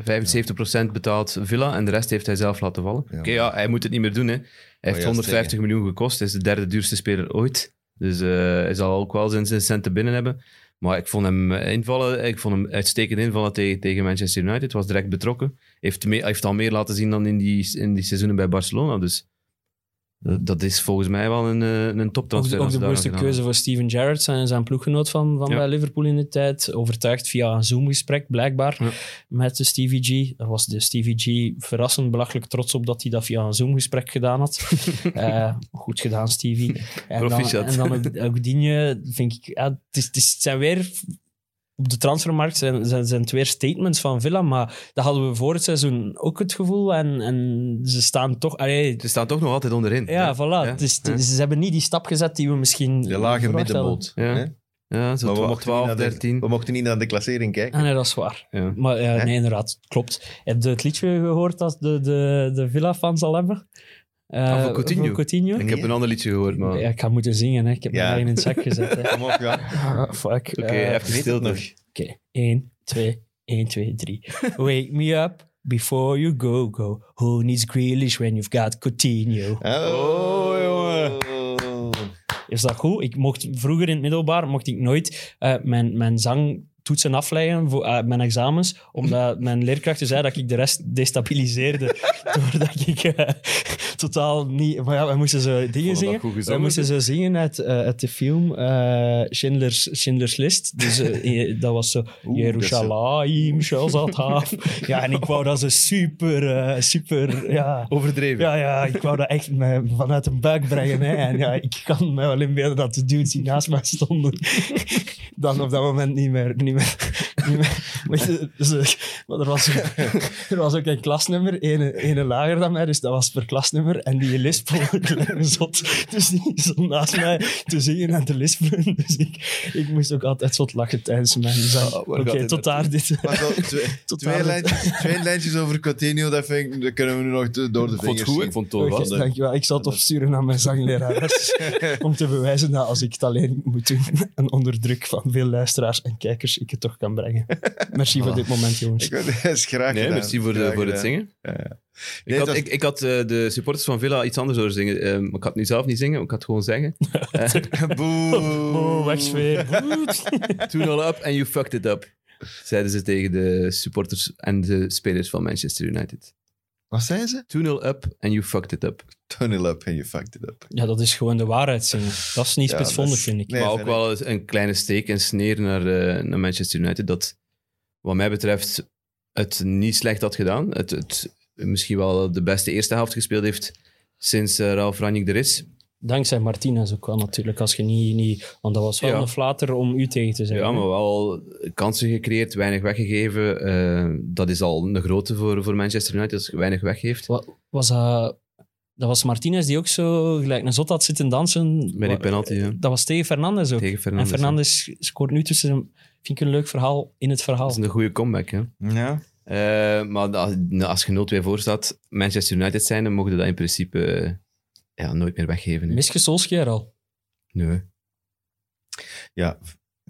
75% betaalt Villa en de rest heeft hij zelf laten vallen. Ja, Oké, ja, hij moet het niet meer doen. Hè. Hij heeft juist 150 miljoen gekost. Hij is de derde duurste speler ooit. Dus eh, hij zal ook wel zijn, zijn centen binnen hebben. Maar ik vond hem eh, invallen. Ik vond hem uitstekend invallen tegen, tegen Manchester United. Was direct betrokken. Heeft, me, heeft al meer laten zien dan in die, in die seizoenen bij Barcelona. Dus dat, is volgens mij wel een, eh, een ook, toptransfer. ook de bewuste nog keuze voor Steven Gerrard, zijn, zijn ploeggenoot van, van Ja. bij Liverpool in de tijd. Overtuigd via een Zoom-gesprek, blijkbaar, Ja. met de Stevie G. Daar was de Stevie G verrassend belachelijk trots op dat hij dat via een Zoom-gesprek gedaan had. Eh, goed gedaan, Stevie. En dan, en dan ook, ook Digne, vind ik... Ja, het, is, het, is, het zijn weer... Op de transfermarkt zijn, zijn, zijn het weer statements van Villa, maar dat hadden we voor het seizoen ook het gevoel. En, en ze staan toch... Allee, Ze staan toch nog altijd onderin. ja, voilà. Is- ze hebben niet die stap gezet die we misschien... De lage middenboot. Ja. hè? Ja, zo Maar we 12, mochten, niet 12 naar de, 13. we mochten niet naar de klassering kijken. Ah, nee, dat is waar. Ja. Maar ja, nee, inderdaad, klopt. Heb je het liedje gehoord dat de, de, de Villa-fans al hebben? Voor Coutinho? voor Coutinho? Ik heb een ander liedje gehoord, maar... Ja, ik ga moeten zingen, hè. ik heb Ja. mijn in het zak gezet. Hè. Kom op, ja. Ah, fuck. Oké, Eh, even stil nog. Oké, 1, 2, 1, 2, 3. Wake me up before you go, go. Who needs Grealish when you've got Coutinho? Oh, jongen. Is dat goed? Ik mocht, vroeger in het middelbaar mocht ik nooit eh, mijn, mijn zangtoetsen afleggen voor eh, mijn examens, omdat mijn leerkrachten zei dat ik de rest destabiliseerde. doordat ik eh, totaal niet... Maar ja, we moesten zo dingen zingen. We moesten zo zingen uit, eh, uit de film Schindler's, Schindler's List. Dus dat was zo... Jerusalem, Shazataf. Ja, en ik wou dat zo super, super... Ja, Overdreven. ja, ja, ik wou dat echt me vanuit een buik brengen. Hè. En ja, ik kan me wel inbeelden dat de dudes die naast mij stonden, dan op dat moment niet meer, niet meer, maar, dus, eh, maar er, was, er was ook een klasnummer, ene, ene lager dan mij, dus dat was per klasnummer. En die lispelde kleine zot. Dus die stond naast mij te zingen en te lispelen. Dus ik, ik moest ook altijd zot lachen tijdens mijn zang. Oh, waar Oké, tot daar dit. Maar zo, twee, Tot twee, aan- lijntjes, twee lijntjes over Coutinho, dat, vind ik, dat kunnen we nu nog te- door de Ik vond vingers het goed, zien. ik vond het dankjewel. Ik zal het opsturen naar mijn zanglerares. om te bewijzen dat als ik het alleen moet doen en onder druk van veel luisteraars en kijkers, ik het toch kan brengen. Merci voor dit moment, jongens. Ik, dat is graag Nee, gedaan. merci voor, de, voor het zingen. Ja, ja. Ik Nee, had, ik, ik had eh, de supporters van Villa iets anders horen zingen. Eh, maar ik had nu zelf niet zingen, ik had gewoon zeggen. Boe. Oh, wegsfeer. 2-0 up and you fucked it up. Zeiden ze tegen de supporters en de spelers van Manchester United. Wat zei ze? 2-0 up and you fucked it up. Turn it up and you fucked it up. Ja, dat is gewoon de waarheid zingen. Dat is niet Ja, spitsvondig, is- vind ik. Nee, maar ook ik. wel eens een kleine steek en sneer naar, eh, naar Manchester United. Dat, wat mij betreft, het niet slecht had gedaan. Het, het misschien wel de beste eerste helft gespeeld heeft sinds eh, Ralf Rangnick er is. Dankzij Martinez ook wel natuurlijk. Als je niet, niet, want dat was wel Ja. een flater om u tegen te zeggen. Ja, maar wel kansen gecreëerd, weinig weggegeven. Eh, dat is al een grote voor, voor Manchester United, als je weinig weggeeft. Wa- Was dat... Dat was Martinez die ook zo gelijk een zot had zitten dansen. Bij die penalty, ja. Dat was tegen Fernandes ook. Tegen Fernandes. en Fernandes scoort nu tussen... hem- Vind ik een leuk verhaal in het verhaal. Dat is een goede comeback, hè. Ja. Eh, maar als, als je 0-2 voor staat, Manchester United zijn, dan mogen dat in principe eh, ja, nooit meer weggeven. Mis je Solskjaer al? Nee. ja.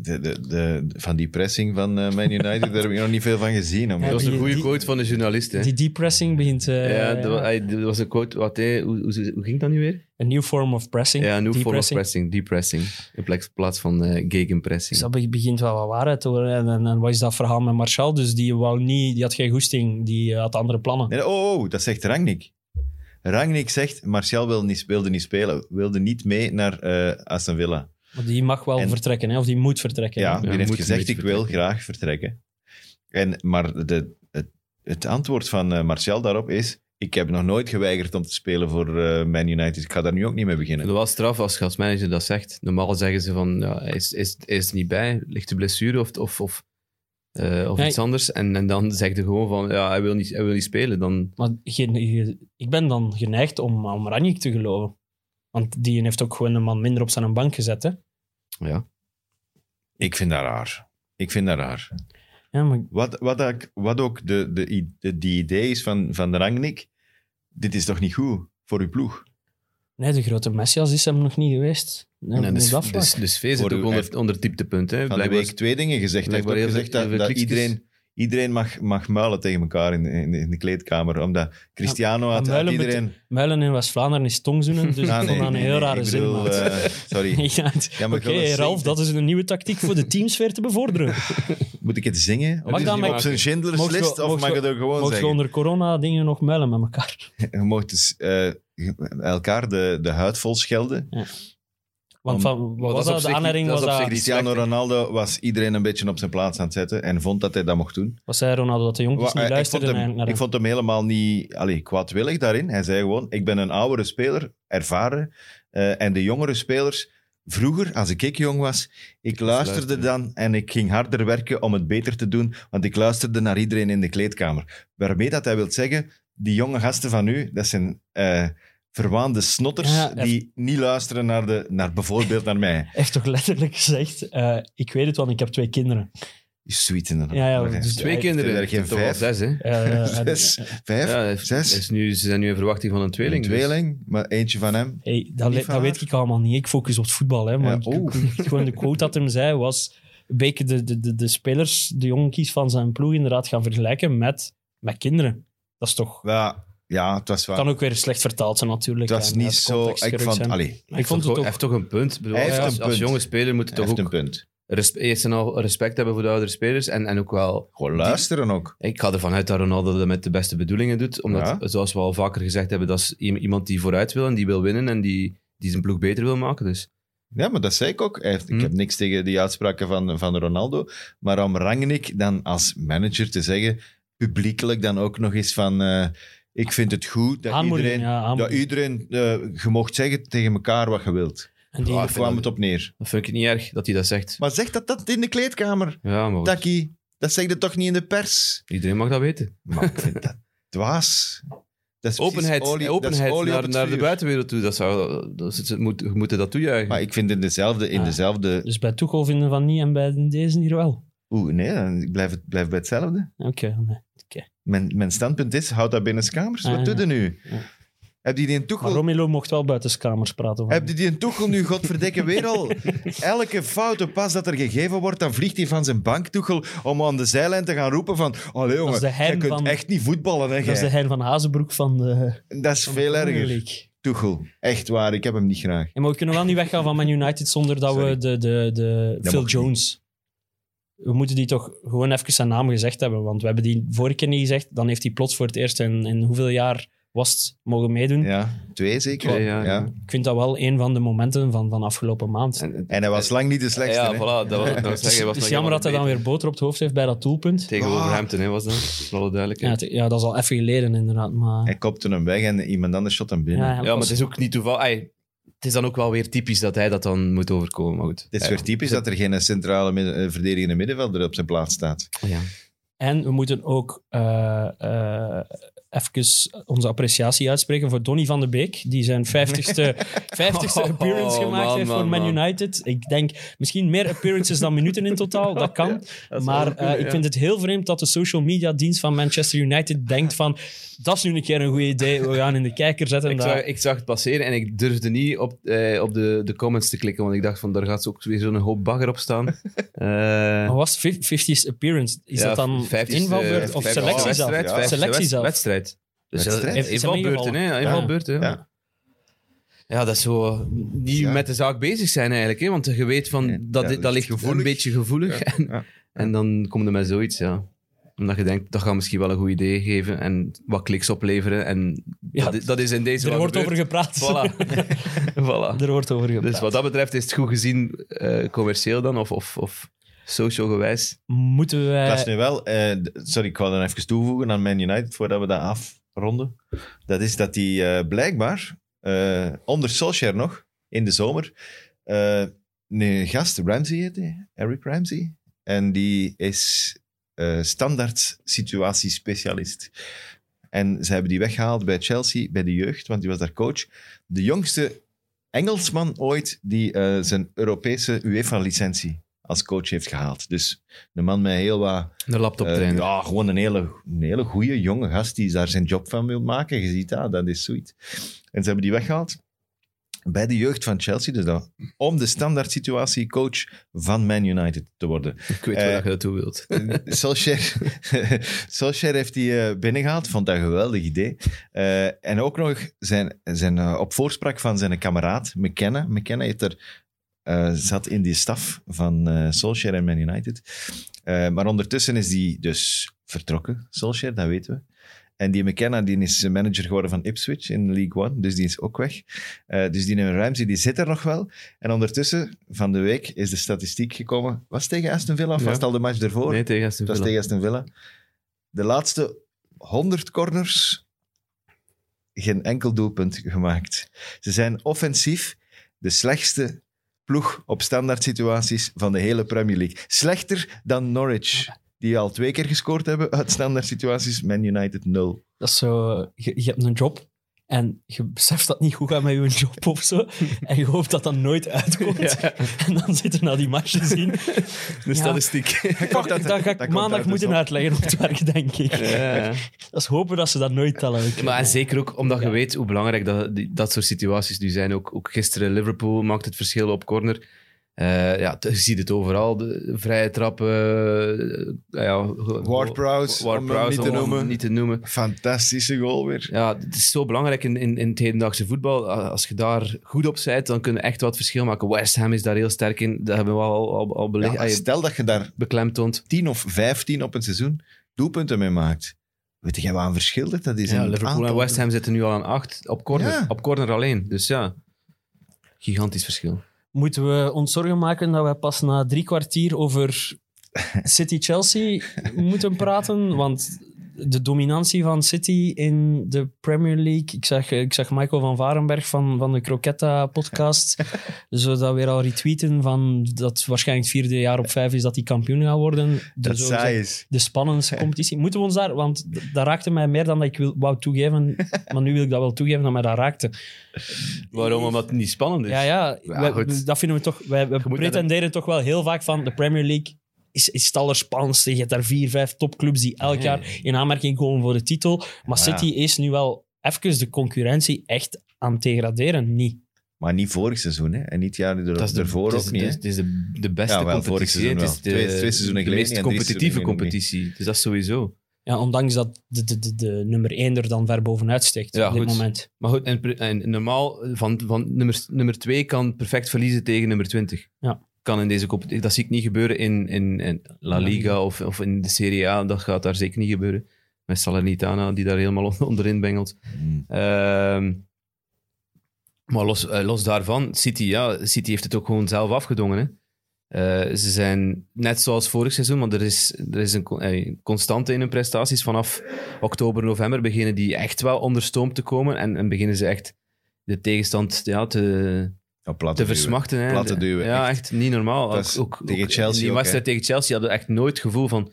De, de, de, van die pressing van eh, Man United, daar heb ik nog niet veel van gezien. Ja, Dat was een goede die- quote van de journalist. Hè. Die depressing begint... eh, ja, dat, was een quote. Wat, hij- hoe, hoe, hoe ging dat nu weer? Een new form of pressing. Ja, new form of pressing. Depressing. In plaats- van eh gegenpressing. Dus dat be- begint wel wat waarheid te worden. En, en, en wat is dat verhaal met Martial? Dus die, wou niet, die had geen goesting, die had andere plannen. Nee, oh, oh, dat zegt Rangnick. Rangnick zegt, Martial wilde niet, wilde niet spelen, wilde niet mee naar eh Aston Villa. Maar die mag wel En- vertrekken, hè? of die moet vertrekken. Ja, die Ja, heeft moet gezegd, ik wil graag vertrekken. En, maar de, het, het antwoord van eh, Martial daarop is, ik heb nog nooit geweigerd om te spelen voor eh, Man United. Ik ga daar nu ook niet mee beginnen. het wel straf als je als manager dat zegt. Normaal zeggen ze van, ja, hij, is, is, is er niet bij, ligt de blessure of, of, of, eh, of Nee. iets anders. En, en dan zegt hij gewoon van, ja, hij wil niet, hij wil niet spelen. Dan, Maar je- je- ik ben dan geneigd om, om Ranjik te geloven. Want die heeft ook gewoon een man minder op zijn bank gezet. Hè? ja. Ik vind dat raar. Ik vind dat raar. Ja, maar Wat, wat, ook- wat ook de, de, de, die idee is van, van de Rangnick, dit is toch niet goed voor uw ploeg? nee, de grote Messias is hem nog niet geweest. Nee, de, vlak. de sfeer zit Voor ook onder, onder het dieptepunt. Hè. Van de Blijkbaar- week twee dingen gezegd. Hij heeft ook gezegd dat, iedereen, iedereen mag, mag muilen tegen elkaar in, in, in de kleedkamer. Omdat Cristiano had, iedereen... Muilen in West-Vlaanderen is tongzoenen, dus Ah, ik vond dat een heel nee, rare zin. bedoel, eh, sorry. Ja, het- Ja, Oké, Ralf, dat is een nieuwe tactiek voor de teamsfeer te bevorderen. Moet ik het zingen? Op, Mag dat met- op zijn Schindlers list? Of mocht mag er gewoon Mocht je zeggen? onder corona dingen nog muilen met elkaar? Je mocht dus eh, elkaar de, de huid vol schelden. Want van, wat was dat? De zich- aanleiding dat was Cristiano? Ronaldo was iedereen een beetje op zijn plaats aan het zetten en vond dat hij dat mocht doen. Wat zei Ronaldo? Dat de Wa- niet eh, ik, luisterden hem, naar ik hem. vond hem helemaal niet allee, kwaadwillig daarin. Hij zei gewoon, ik ben een oudere speler, ervaren. eh, en de jongere spelers, vroeger, als ik, ik jong was, ik luisterde dan en ik ging harder werken om het beter te doen, want ik luisterde naar iedereen in de kleedkamer. Waarmee dat hij wil zeggen, die jonge gasten van nu, dat zijn eh, verwaande snotters Ja, die niet luisteren naar, de, naar bijvoorbeeld naar mij. Hij heeft toch letterlijk gezegd, eh, ik weet het, want ik heb twee kinderen. Zoiets inderdaad. Ja, ja, dus- Twee Hij- kinderen. er geen vijf? zes, hè? Eh, Zes, vijf, Ja, zes. is nu, ze zijn nu in verwachting van een tweeling. Een dus- tweeling, maar eentje van hem. Hey, dat, Niet le- van dat weet ik allemaal niet. Ik focus op het voetbal. Hè, maar Ja, gewoon de quote dat hem zei was... Beetje de, de, de, de spelers, de jonkies van zijn ploeg inderdaad gaan vergelijken met, met kinderen. Dat is toch... Ja, ja, het was wel. kan ook weer slecht vertaald zijn natuurlijk. het was en niet zo. Ik vond. Allee, ik vond het Hij ook... heeft toch een punt. Ik bedoel, Hij heeft als, een als punt. jonge speler moet je hij toch heeft ook een punt. res- eerst en al respect hebben voor de oudere spelers. En, en ook wel... Gewoon luisteren ook. Ik ga ervan uit dat Ronaldo dat met de beste bedoelingen doet. Omdat, Ja. zoals we al vaker gezegd hebben, dat is iemand die vooruit wil en die wil winnen en die, die zijn ploeg beter wil maken. Dus Ja, maar dat zei ik ook. Hij Ik Hm. heb niks tegen die uitspraken van, van Ronaldo. Maar om Rangnick dan als manager te zeggen, publiekelijk dan ook nog eens van... eh, ik vind het goed dat Aanmoediging, iedereen... ja, Dat iedereen eh, je mocht zeggen tegen elkaar wat je wilt. En die, Daar kwam het op neer. dat vind ik niet erg dat hij dat zegt. Maar zeg dat dat in de kleedkamer. Ja, maar. Taki, Dat zeg je toch niet in de pers? Iedereen mag dat weten. Maar ik vind dat dwaas. Dat is Openheid, olie- dat is openheid olie op naar, de buitenwereld toe, dat zou, dat is, het moet, we moeten dat toejuichen. Maar ik vind in dezelfde... In Ah. dezelfde Dus bij Tuchel vinden van niet en bij deze hier wel. Oeh, nee, dan- ik blijf, het- blijf bij hetzelfde. Oké, nee. Mijn, mijn standpunt is, houd dat binnen kamers. Wat Ah, doe ja. je nu? Ja. Heb je die in Maar Tuchel... Romelo mocht wel buitenskamers praten. Van. Heb je die in Tuchel nu, godverdikke, weer al? Elke foute pas dat er gegeven wordt, dan vliegt hij van zijn bank, Tuchel, om aan de zijlijn te gaan roepen van allee jongen, hein kunt van- echt niet voetballen, hè, Dat is de. Hein van Hazenbroek van de, Dat is de veel erger. League. Tuchel, echt waar, ik heb hem niet graag. Ja, maar we kunnen wel niet weggaan van Man United zonder dat Sorry. we de, de, de Phil Jones... We moeten die toch gewoon even zijn naam gezegd hebben. Want we hebben die vorige keer niet gezegd. Dan heeft hij plots voor het eerst in, in hoeveel jaar was het mogen meedoen. Ja, twee zeker. Twee, ja, ja. Ik vind dat wel een van de momenten van, van afgelopen maand. En, En hij was lang niet de slechtste. ja, hè. voilà, dat, was- dat was Het is, zeggen, was het is jammer dat hij dan weer boter op het hoofd heeft bij dat doelpunt. Tegen Ah. Wolverhampton hè, was dat, voor alle Ja, duidelijkheid. het- ja, dat is al even geleden inderdaad. Maar, Hij kopte hem weg en iemand anders shot hem binnen. Ja, ja. Ja, maar het is ook niet toevallig. Ai, Het is dan ook wel weer typisch dat hij dat dan moet overkomen. Maar goed. is Ja. weer typisch dat er geen centrale midden- eh, verdedigende middenvelder op zijn plaats staat. Ja. En we moeten ook eh eh even onze appreciatie uitspreken voor Donny van de Beek, die zijn 50ste, 50ste Oh, appearance gemaakt man, heeft voor Man man. United. Ik denk misschien meer appearances dan minuten in totaal, dat kan. Dat maar eh, ik ja. vind het heel vreemd dat de social media dienst van Manchester United denkt van dat is nu een keer een goed idee, we gaan in de kijker zetten. Ik zag, ik zag het passeren en ik durfde niet op, eh, op de, de comments te klikken, want ik dacht van daar gaat ook weer zo'n hoop bagger op staan. Eh, Wat was het? 50th appearance? Is ja, dat dan 50ste invalbeurt of 50ste selectie zelf? wedstrijd, Ja. 50ste Selectie zelf. Wedstrijd. Dus ja, Heeft- is hem invalbeurten, hè? ingevallen? Ja, invalbeurten, ja. Ja. Ja, dat is zo niet Ja. met de zaak bezig zijn eigenlijk, hè? want je weet van Nee, dat, ja, dit- dat dat ligt gevoelig. een beetje gevoelig. En, Ja. en dan komt er met zoiets, ja. Omdat je denkt, dat gaat misschien wel een goed idee geven en wat kliks opleveren. En Ja, dat, is- dat is in deze Er wel wordt over gepraat. Voilà. voilà. er wordt over gepraat. Dus wat dat betreft is het goed gezien, eh, commercieel dan, of, of, of social gewijs. Moeten wij... Dat is nu wel, eh, sorry, ik wou dan even toevoegen aan Man United voordat we dat afronden. Dat is dat die eh, blijkbaar eh, onder Solskjaer nog in de zomer eh, een gast, Ramsey heet hij, Eric Ramsey. En die is eh, standaard situatiespecialist. En ze hebben die weggehaald bij Chelsea, bij de jeugd, want die was daar coach. De jongste Engelsman ooit die zijn Europese UEFA-licentie als coach heeft gehaald. Dus een man met heel wat... De laptop trainen. ja, gewoon een hele, een hele goede jonge gast die daar zijn job van wil maken. Je ziet dat, dat is zoiets. En ze hebben die weggehaald bij de jeugd van Chelsea. Dus dat, om de standaard situatie coach van Man United te worden. ik weet waar je naartoe wilt. Solskjaer, Solskjaer heeft die eh, binnengehaald, vond dat een geweldig idee. En ook nog zijn, zijn op voorspraak van zijn kameraad McKenna. McKenna heeft er, eh, zat in die staf van eh Solskjaer en Man United. Eh, maar ondertussen is die dus vertrokken, Solskjaer, dat weten we. En die McKenna die is manager geworden van Ipswich in League One, dus die is ook weg. Dus die Ramsey die zit er nog wel. En ondertussen, van de week, is de statistiek gekomen. Was het tegen Aston Villa of Ja. was het al de match ervoor? Nee, tegen Aston Dat is Villa. tegen Aston Villa. De laatste 100 corners, geen enkel doelpunt gemaakt. Ze zijn offensief de slechtste ploeg op standaard situaties van de hele Premier League. Slechter dan Norwich, die al twee keer gescoord hebben uit standaard situaties. Man United 0. Dat is zo, je, je hebt een job en je beseft dat niet goed gaat met je job of zo. En je hoopt dat dat nooit uitkomt. En dan zitten we naar die match te zien. De Ja. statistiek. Fuck, dat- dat ga ik maandag moeten zon. uitleggen op het werk, denk ik. Ja, ja. Dat is hopen dat ze dat nooit tellen. Maar en zeker ook omdat je Ja. weet hoe belangrijk dat, dat soort situaties nu zijn. Ook, ook gisteren Liverpool maakt het verschil op corner. Eh, ja, je ziet het overal. De vrije trappen. eh, ja, Ward-Prowse, om hem Ward-Prowse, niet te om noemen. niet te noemen. Fantastische goal weer. Ja, het is zo belangrijk in, in, in het hedendaagse voetbal. Als je daar goed op bent, dan kun je echt wat verschil maken. West Ham is daar heel sterk in. Dat hebben we al, al, al beleg- Ja, ah, stel dat je daar beklemtoond. 10 of 15 op een seizoen doelpunten mee maakt. Weet jij wat een verschil dat dat is? Ja, Liverpool en West Ham zitten nu al aan acht op corner. Ja. Op corner alleen. Dus ja, gigantisch verschil. Moeten we ons zorgen maken dat we pas na drie kwartier over City-Chelsea moeten praten? Want de dominantie van City in de Premier League. Ik zag, ik zag Michael van Varenberg van, van de Croquetta-podcast zo dat weer al retweeten van dat waarschijnlijk het vierde jaar op vijf is dat hij kampioen gaat worden. De, Dat zo saai is. de spannendste competitie. Moeten we ons daar, want dat raakte mij meer dan dat ik wil, wou toegeven, maar nu wil ik dat wel toegeven dat mij dat raakte. Waarom? Omdat het niet spannend is. Ja, ja, Ja, wij- goed. dat vinden we toch. Wij, we pretenderen toch wel heel vaak van de Premier League. Is, is het allerspannendste. Je hebt daar vier, vijf topclubs die elk Nee. jaar in aanmerking komen voor de titel. Maar Maar City is nu wel even de concurrentie echt aan het degraderen. Niet. Maar niet vorig seizoen, hè. En niet het jaar er, Dat is de, ervoor het ook is, niet, hè. het is de, de beste Ja, wel, vorig competitie. Het is wel. de, Twee- twee seizoenen de meest en drie competitieve competitie. Dus dat is sowieso. Ja, ondanks dat de, de, de, de nummer één er dan ver bovenuit steekt Ja, op dit goed. moment. Maar goed, en, en normaal, van, van nummer, nummer 2 kan perfect verliezen tegen nummer 20. Ja. Kan in deze competitie. Dat zie ik niet gebeuren in, in, in La Liga of, of in de Serie A. Dat gaat daar zeker niet gebeuren. Met Salernitana, die daar helemaal on- onderin bengelt. Hmm. Ehm, maar los, eh, los daarvan, City, ja, City heeft het ook gewoon zelf afgedongen. Hè. Eh, ze zijn net zoals vorig seizoen, maar er is, er is een eh, constante in hun prestaties. Vanaf oktober, november beginnen die echt wel onder stoom te komen en, en beginnen ze echt de tegenstand ja, te, Ja, plat te duwen. versmachten. Hè. Platte duwen, Ja, echt. echt, niet normaal. Ook, ook, tegen ook Chelsea die wedstrijd tegen Chelsea hadden we echt nooit het gevoel van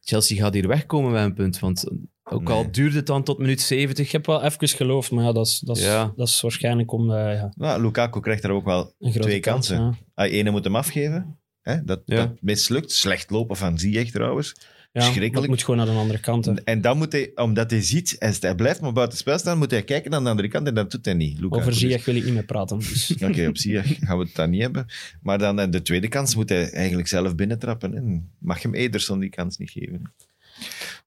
Chelsea gaat hier wegkomen bij een punt. Want ook al duurde het dan tot minuut 70, Ik heb wel even geloofd, maar ja, dat is, dat is, Ja. dat is waarschijnlijk omdat ja, Nou, Lukaku krijgt daar ook wel twee kans, kansen. ja. Ah, ene moet hem afgeven. Hè? Dat, dat mislukt. Slecht lopen van Ziyech trouwens. Ja, Schrikkelijk. dat moet gewoon naar de andere kant. hè. En dan moet hij, omdat hij ziet, en hij blijft maar buiten spel staan, moet hij kijken naar de andere kant en dat doet hij niet. Lukaku. Over Ziyech wil ik niet meer praten. Dus. Oké, op Ziyech gaan we het dan niet hebben. Maar dan de tweede kans moet hij eigenlijk zelf binnentrappen. hè. Mag hem Ederson die kans niet geven.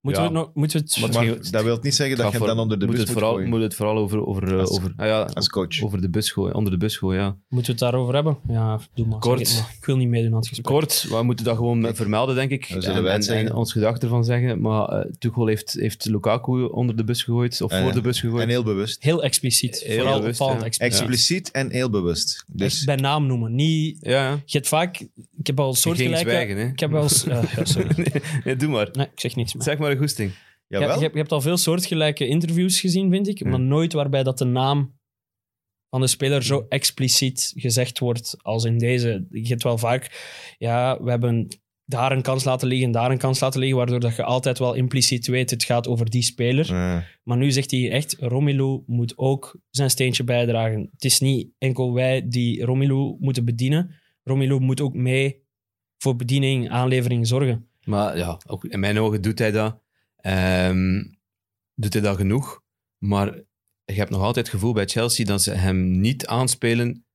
Moeten Ja. we het nog... Moeten we het... Maar- Maar dat wil niet zeggen dat je dan onder de moet bus het moet vooral, gooien. moet het vooral over, over, eh, Als- over, ah ja, Als coach. over de bus gooien, onder de bus gooien, ja. Moeten we het daarover hebben? Ja, doe maar. Kort. maar. Ik wil niet meedoen aan het gesprek. Kort, we moeten dat gewoon vermelden, denk ik. Dat zullen en, wij het en- en zeggen. ons gedacht ervan zeggen. Maar eh Tuchel heeft, heeft Lukaku onder de bus gegooid, of Eh, voor de bus gegooid. En heel bewust. Heel expliciet. Heel Vooral bewust, ja. expliciet. Expliciet en heel bewust. Echt Dus bij naam noemen. Niet... Ja, ja. Je hebt vaak... Ik heb al soortgelijke... Ik heb wel... eh, ja, sorry. nee, doe maar. Nee, ik zeg niks meer. Zeg maar een goesting. Je, jawel. je, hebt- je hebt al veel soortgelijke interviews gezien, vind ik. Hmm. Maar nooit waarbij dat de naam van de speler zo expliciet gezegd wordt als in deze. Je hebt wel vaak... Ja, we hebben daar een kans laten liggen, daar een kans laten liggen, waardoor dat je altijd wel impliciet weet het gaat over die speler. Maar nu zegt hij echt, Romelu moet ook zijn steentje bijdragen. Het is niet enkel wij die Romelu moeten bedienen. Romelu moet ook mee voor bediening, aanlevering zorgen. Maar ja, ook in mijn ogen doet hij dat. Ehm, doet hij dat genoeg. Maar je hebt nog altijd het gevoel bij Chelsea dat ze hem niet aanspelen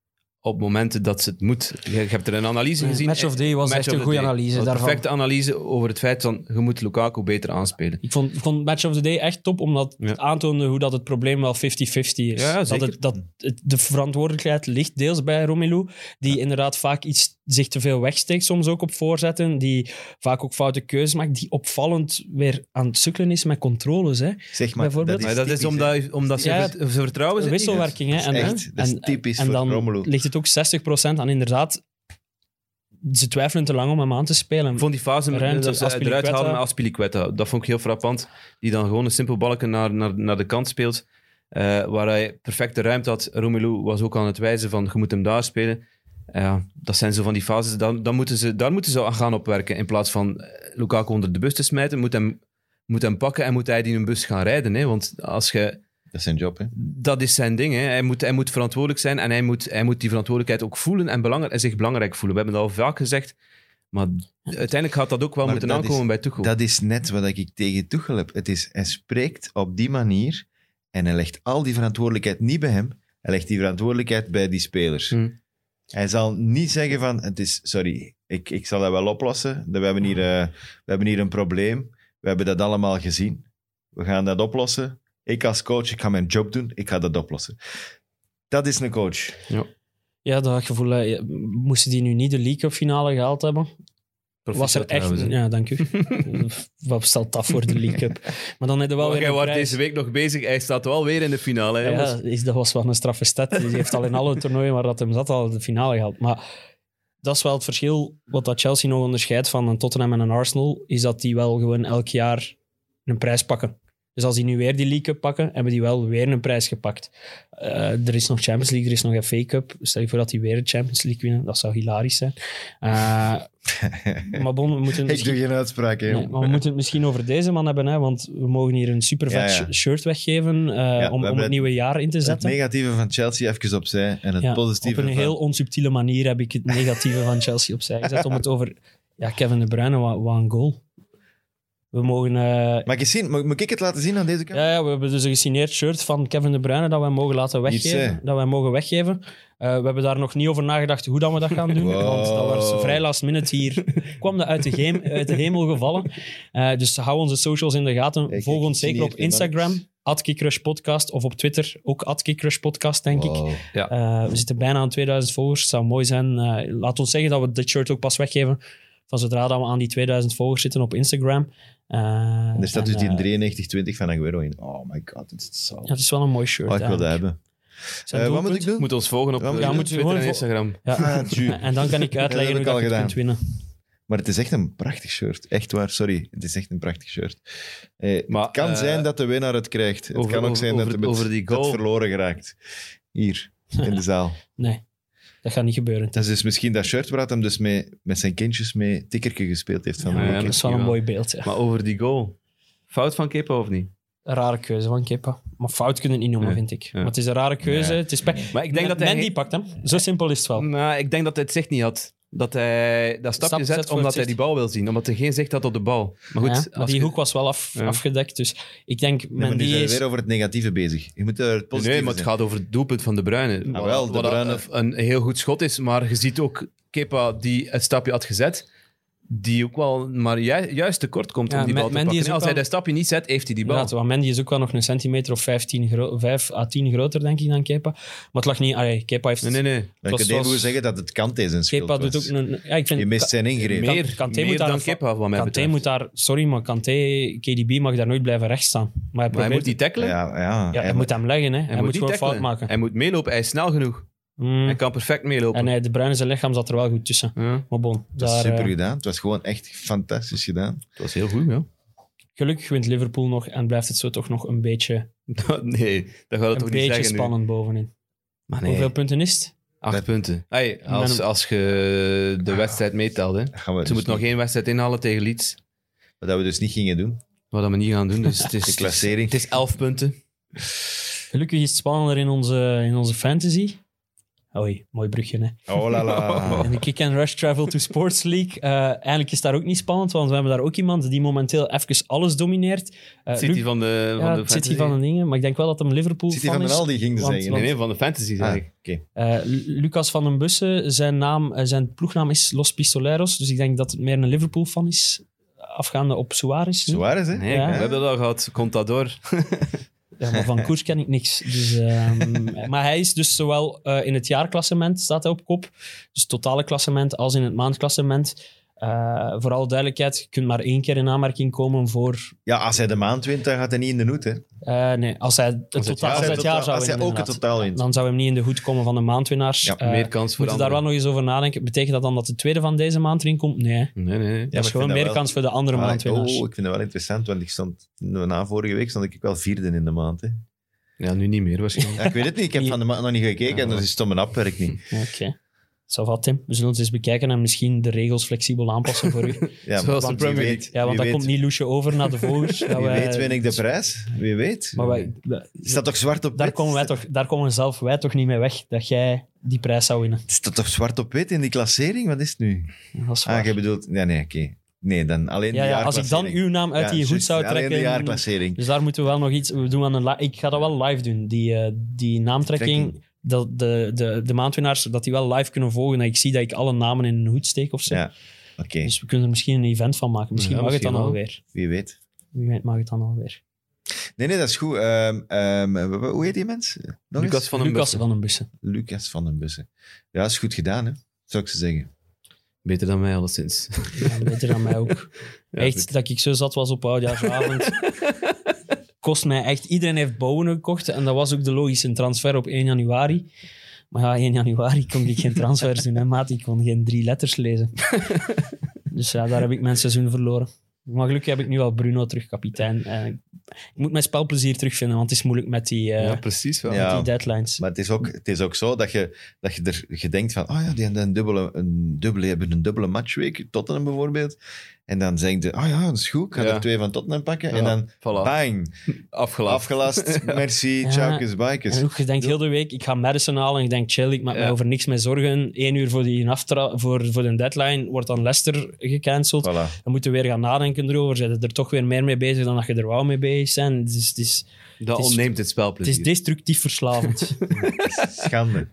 op momenten dat ze het moet. Je, je hebt er een analyse Nee, gezien. Match of Day was Match echt een the goede Day. analyse Een daarvan. perfecte analyse over het feit van je moet Lukaku beter aanspelen. Ik vond, ik vond Match of the Day echt top, omdat Ja. het aantoonde hoe dat het probleem wel 50-50 is. Ja, dat het, dat het, de verantwoordelijkheid ligt deels bij Romelu, die inderdaad vaak iets zich te veel wegsteekt, soms ook op voorzetten, die vaak ook foute keuzes maakt, die opvallend weer aan het sukkelen is met controles. Hè. zeg maar, Bijvoorbeeld- dat Maar is, dat is omdat, omdat ze, vertrouwen ze niet. wisselwerking. Hè. Dat is En, echt- dat is en- typisch en voor dan Romelu. ligt het ook 60% aan inderdaad, ze twijfelen te lang om hem aan te spelen. Ik vond die fase met- Ruimte, dat ze eruit halen met Aspilicueta. Dat vond ik heel frappant. Die dan gewoon een simpel balken naar, naar, naar de kant speelt. eh, waar hij perfecte ruimte had. Romelu was ook aan het wijzen van je moet hem daar spelen. Ja, dat zijn zo van die fases. Dan, dan moeten ze, daar moeten ze aan gaan opwerken. In plaats van eh, Lukaku onder de bus te smijten, moet hem, moet hem pakken en moet hij die in een bus gaan rijden. Hè? Want als je, Dat is zijn job, hè. dat is zijn ding. Hè? Hij, moet, hij moet verantwoordelijk zijn en hij moet, hij moet die verantwoordelijkheid ook voelen en, belangrijk, en zich belangrijk voelen. We hebben dat al vaak gezegd. Maar uiteindelijk gaat dat ook wel Maar moeten aankomen is- bij Tuchel. Dat is net wat ik tegen Tuchel heb. Het is, hij spreekt op die manier en hij legt al die verantwoordelijkheid niet bij hem. Hij legt die verantwoordelijkheid bij die spelers. Hm. Hij zal niet zeggen van, het is, sorry, ik, ik zal dat wel oplossen. We hebben, hier, eh, we hebben hier een probleem. We hebben dat allemaal gezien. We gaan dat oplossen. Ik als coach, ik ga mijn job doen. Ik ga dat oplossen. Dat is een coach. Ja, dat gevoel. Ja, Moesten die nu niet de League Cup finale gehaald hebben? was er echt... Ja, dank u. Wat stelt dat voor de League Cup? Maar dan heb je wel Maar weer jij een wordt prijs. deze week nog bezig. Hij staat wel weer in de finale. Hè, Ja, is, dat was wel een straffe stat. Die heeft al in alle toernooien waar dat hem zat al de finale gehaald. Maar dat is wel het verschil. Wat dat Chelsea nog onderscheidt van een Tottenham en een Arsenal, is dat die wel gewoon elk jaar een prijs pakken. Dus als die nu weer die League Cup pakken, hebben die wel weer een prijs gepakt. Eh, er is nog Champions League, er is nog FA Cup. Stel je voor dat die weer de Champions League winnen. Dat zou hilarisch zijn. Eh, maar bon, we moeten Ik doe geen uitspraak, hè. Nee, maar we moeten het misschien over deze man hebben, hè, want we mogen hier een super vet Ja, ja. shirt weggeven eh, om, om het nieuwe jaar in te Het zetten. negatieve van Chelsea even opzij en het positieve op een van... heel onsubtiele manier heb ik het negatieve van Chelsea opzij gezet om het over ja, Kevin De Bruyne, wat, wat een goal. We mogen... eh, Mag ik, eens zien? Mag, moet ik het laten zien aan deze kant? ja, ja, we hebben dus een gesigneerd shirt van Kevin De Bruyne dat wij mogen laten weggeven. hè? dat wij mogen weggeven. Eh, we hebben daar nog niet over nagedacht hoe dat we dat gaan doen. Wow. Want dat was vrij last minute hier. kwam dat uit de, geem- uit de hemel gevallen. Eh, dus hou onze socials in de gaten. Kijk, Volg ik ons zeker op signeer iemand. Instagram. At Podcast. Of op Twitter ook Podcast, denk ik. Wow. Eh, we zitten bijna aan 2000 volgers. Het zou mooi zijn. Eh, laat ons zeggen dat we dit shirt ook pas weggeven. Van zodra dat we aan die 2000 volgers zitten op Instagram. Eh, En er staat dus die eh, 9320 van Aguero in. Oh my god, dit is zo... Ja, het is wel een mooi shirt. Oh, ik wil dat hebben. Eh, wat moet doelpunt. ik doen? Moet ons volgen op Ja, eh, moet Twitter en Instagram. Ja. Ah. En dan kan ik uitleggen heb hoe ik dat je kunt winnen. Maar het is echt een prachtig shirt. Echt waar, sorry. Het is echt een prachtig shirt. Eh, Maar, het kan eh, zijn dat de winnaar het krijgt. Het over- kan ook over- zijn over- dat het, over die dat het goal. verloren geraakt. Hier, in de zaal. Nee, dat gaat niet gebeuren. Dat is dus misschien dat shirt waar hij dus mee, met zijn kindjes mee tikkerke gespeeld heeft. Van Ja, de ja, dat is wel een mooi beeld. Ja. Maar over die goal. Fout van Kepa of niet? Een rare keuze van Kepa. Maar fout kunnen het niet noemen, Nee. vind ik. Ja. Maar het is een rare keuze. Het is pe- Maar ik denk dat hij... Mandy pakt hem. Zo simpel is het wel. Nou, ik denk dat hij het zicht niet had. Dat hij dat stapje Stap zet, omdat hij die bal wil zien. Omdat hij geen zicht had op de bal. Maar goed, Ja, maar als die je- hoek was wel af, Ja. afgedekt. Dus ik denk, Nee, maar nu Mandy zijn is... weer over het negatieve bezig. Je moet er het Nee, positieve maar het zijn. gaat over het doelpunt van De Bruyne. Ah, wel, De Wat Bruyne- een heel goed schot is, maar je ziet ook Kepa die het stapje had gezet, die ook wel maar ju- juist tekort komt Ja, om die bal te Mandy pakken. Als hij dat stapje niet zet, heeft hij die bal. Inderdaad, want Mandy is ook wel nog een centimeter of 15 gro 5 à 10 groter, denk ik, dan Kepa. Maar het lag niet... Allee, Kepa heeft... Nee, nee, nee. Dan zoals- even zeggen dat het Kante zijn schuld Kepa doet was. ook een... Ja, ik vind, Je mist zijn ingreep. Kan- Meer, Kanté meer moet daar dan Kepa, wat mij Kanté betreft. moet daar... Sorry, maar Kanté, KDB mag daar nooit blijven rechts staan. Maar hij, Maar hij probeert- moet die tackelen. Ja, ja. ja, hij Hij moet hem leggen, hè. Hij, moet, niet gewoon tackelen. fout maken. Hij moet meelopen, hij is snel genoeg. Mm. Hij kan perfect meelopen. En hij, de bruine zijn lichaam zat er wel goed tussen. Ja, Maar bon, Dat is daar, super eh, gedaan. Het was gewoon echt fantastisch gedaan. dat was heel goed, ja. gelukkig wint Liverpool nog en blijft het zo toch nog een beetje, nee, dat gaat het een toch niet beetje zeggen nu. spannend bovenin. Maar nee, Hoeveel punten is het? acht Dat- punten. Hey, als, als je de wedstrijd meetelt, hè. Dat gaan we Ze dus moet nog niet- één wedstrijd inhalen tegen Leeds. Wat we dus niet gingen doen. Wat dat we niet gaan doen. Dus het is, De klassering. Het is elf punten. Gelukkig is het spannender in onze, in onze fantasy. Oei, mooi brugje, hè. Oh la la. En de Kick and Rush Travel to Sports League. eh, eigenlijk is daar ook niet spannend, want we hebben daar ook iemand die momenteel even alles domineert. Eh, City Luc- van de, van ja, de City van de dingen, maar ik denk wel dat hem Liverpool City fan van den is. Aldi ging ze Want- zeggen. Nee, nee, van de fantasy zeg Ah, ik. oké. Eh, Lu- Lucas van den Bussen, zijn, naam, zijn ploegnaam is Los Pistoleros, dus ik denk dat het meer een Liverpool-fan is, afgaande op Suarez. nu. Suarez, hè? Nee, Ja. we hebben dat al gehad. Contador. Ja, maar van koers ken ik niks. Dus, ehm, maar hij is dus zowel eh, in het jaarklassement, staat hij op kop, dus totale klassement, als in het maandklassement. Eh, voor alle duidelijkheid, je kunt maar één keer in aanmerking komen voor... Ja, als hij de maand wint, dan gaat hij niet in de hoed, hè? eh, nee, als hij het, Als het totaal, jaar- als hij Als het hij jaar zou als hij winnen, ook het totaal wint. Dan zou hij niet in de hoed komen van de maandwinnaars. Ja, Eh, meer kans voor Moeten daar wel nog eens over nadenken. Betekent dat dan dat de tweede van deze maand erin komt? Nee. Nee, nee, nee. maar dat is gewoon meer dat wel- kans voor de andere Ah, maandwinnaars. oh, ik vind dat wel interessant, want ik stond, na vorige week stond ik wel vierde in de maand. Hè. Ja, nu niet meer waarschijnlijk. Ja, ik weet het niet, ik heb van de maand nog niet gekeken en Ja. dan is het om een app werkt niet. Oké. Zo wat, Tim. We zullen het eens bekijken en misschien de regels flexibel aanpassen voor u. Ja, Zoals want de Premier weet, Ja, want dat weet, komt niet loesje over naar de volgers. Dat Wie wij- weet win ik de prijs, wie weet. Maar wij, wij- Staat toch zwart op daar, wit? komen wij toch, daar komen zelf wij toch niet mee weg dat jij die prijs zou winnen. Het staat toch zwart op wit in die klassering? Wat is het nu? Dat is waar. Ah, jij bedoelt... Nee, nee, oké. Nee, dan alleen ja, de ja, als ik dan uw naam uit Ja, die goed juist, zou Alleen de trekken... jaarklassering. Dus daar moeten we wel nog iets... We doen aan een ik ga dat wel live doen. Die, eh, die naamtrekking, Trekking. Dat de, de, de maandwinnaars, dat die wel live kunnen volgen. Dat ik zie dat ik alle namen in een hoed steek of zo. Ja, oké. Dus we kunnen er misschien een event van maken. Misschien Ja, mag het dan wel. alweer. Wie weet. Wie weet mag het dan alweer. Nee, nee, dat is goed. Ehm, ehm, hoe heet die mens? Nog eens? Lucas van den Lucas Bussen. van den Bussen. Lucas van den Bussen. Ja, is goed gedaan, hè? Zou ik ze zeggen. Beter dan mij, alleszins. Ja, beter dan mij ook. Ja, echt, goed. dat ik zo zat was op oudjaarsavond. Kost mij echt... Iedereen heeft Bowen gekocht. En dat was ook de logische transfer op 1 januari. Maar ja, 1 januari kon ik geen transfers doen, hè, maat. Ik kon geen drie letters lezen. dus ja, daar heb ik mijn seizoen verloren. Maar gelukkig heb ik nu al Bruno terug kapitein. Eh, ik moet mijn spelplezier terugvinden, want het is moeilijk met die, eh, ja, precies wel. Ja. met die deadlines. Maar het is ook, het is ook zo dat je, dat je er je denkt van, oh ja, die hebben een dubbele, een dubbele, hebben een dubbele matchweek, Tottenham bijvoorbeeld. En dan zeg je, oh ja, dat is goed, ik ga Ja. er twee van Tottenham pakken. Ja, En dan, voilà. bang, Afgelast. afgelast, merci, Ja. tjaukes, bikes. En ook, je denkt heel de week, ik ga Madison halen en je denkt, chill, ik maak Ja. mij over niks meer zorgen. Eén uur voor, die aftra voor, voor de deadline wordt dan Leicester gecanceld. Voilà. Dan moeten we weer gaan nadenken erover. Zijn er toch weer meer mee bezig dan dat je er wou mee bezig bent. Het is, het is, Dat Het is- ontneemt het het spelplezier. is destructief verslavend. Schande.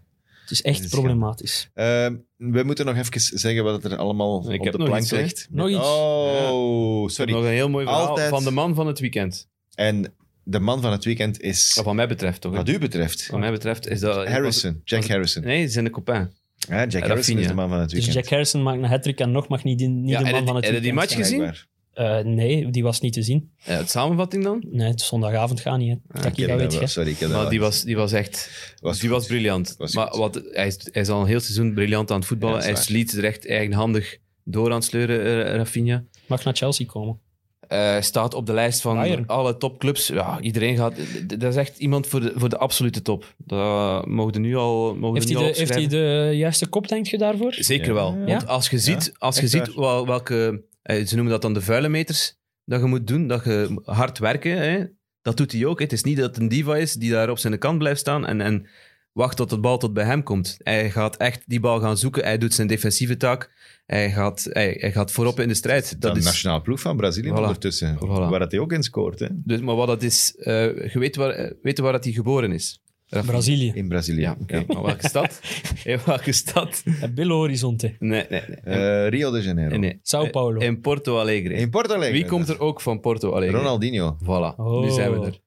Het is echt is problematisch. Ehm, we moeten nog even zeggen wat er allemaal Ik op heb de nog plank iets, hè. ligt. Nog iets? Oh, Nog sorry. een heel mooi verhaal Altijd- van de man van het weekend. En de man van het weekend is, Wat mij betreft toch? hè? wat u betreft, Wat mij betreft is dat... Harrison, Jack Harrison. Nee, ze zijn de copain. Ja, Jack Harrison is de man van het Dus weekend. Jack Harrison maakt een hat en nog mag niet, niet Ja, de man het- van het en die weekend match zijn. gezien? Eh, nee, die was niet te zien. Ja, het samenvatting dan? Nee, het zondagavond gaat niet. Hè. dat dat weet wel- je. Sorry, ik heb dat Maar wel die was, die was echt... Was die goed. was briljant. Was maar goed. wat, hij, is, hij is al een heel seizoen briljant aan het voetballen. Ja, hij waar. liet er echt eigenhandig door aan het sleuren, eh, Rafinha. Mag naar Chelsea komen. Eh, staat op de lijst van Bayern. alle topclubs. Ja, iedereen gaat... Dat is echt iemand voor de, voor de absolute top. Dat mogen nu al mogen Heeft nu hij, al de, heeft hij de juiste kop, denk je daarvoor? Zeker Ja. wel. Ja? Want als je ziet, als je ziet wel, welke... eh, Ze noemen dat dan de vuile meters dat je moet doen. Dat je hard werken. Hè. Dat doet hij ook. hè. Het is niet dat het een diva is die daar op zijn kant blijft staan en, en wacht tot de bal tot bij hem komt. Hij gaat echt die bal gaan zoeken. Hij doet zijn defensieve taak. Hij gaat, hij, hij gaat voorop in de strijd. Dat Dat de is, nationale ploeg van Brazilië Voilà. ondertussen. Voilà. Waar dat hij ook in scoort, hè? dus, maar wat dat is... eh, je weet waar, eh, weet je waar dat hij geboren is? Brazilië. In Brazilië. Ja, oké. Maar welke stad? In welke stad? Eh, Belo Horizonte. Nee, nee, nee. Eh, Rio de Janeiro. nee, nee. Sao Paulo. In Porto Alegre. In Porto Alegre. Wie komt er ook van Porto Alegre? Ronaldinho. Voilà, Oh. nu zijn we er.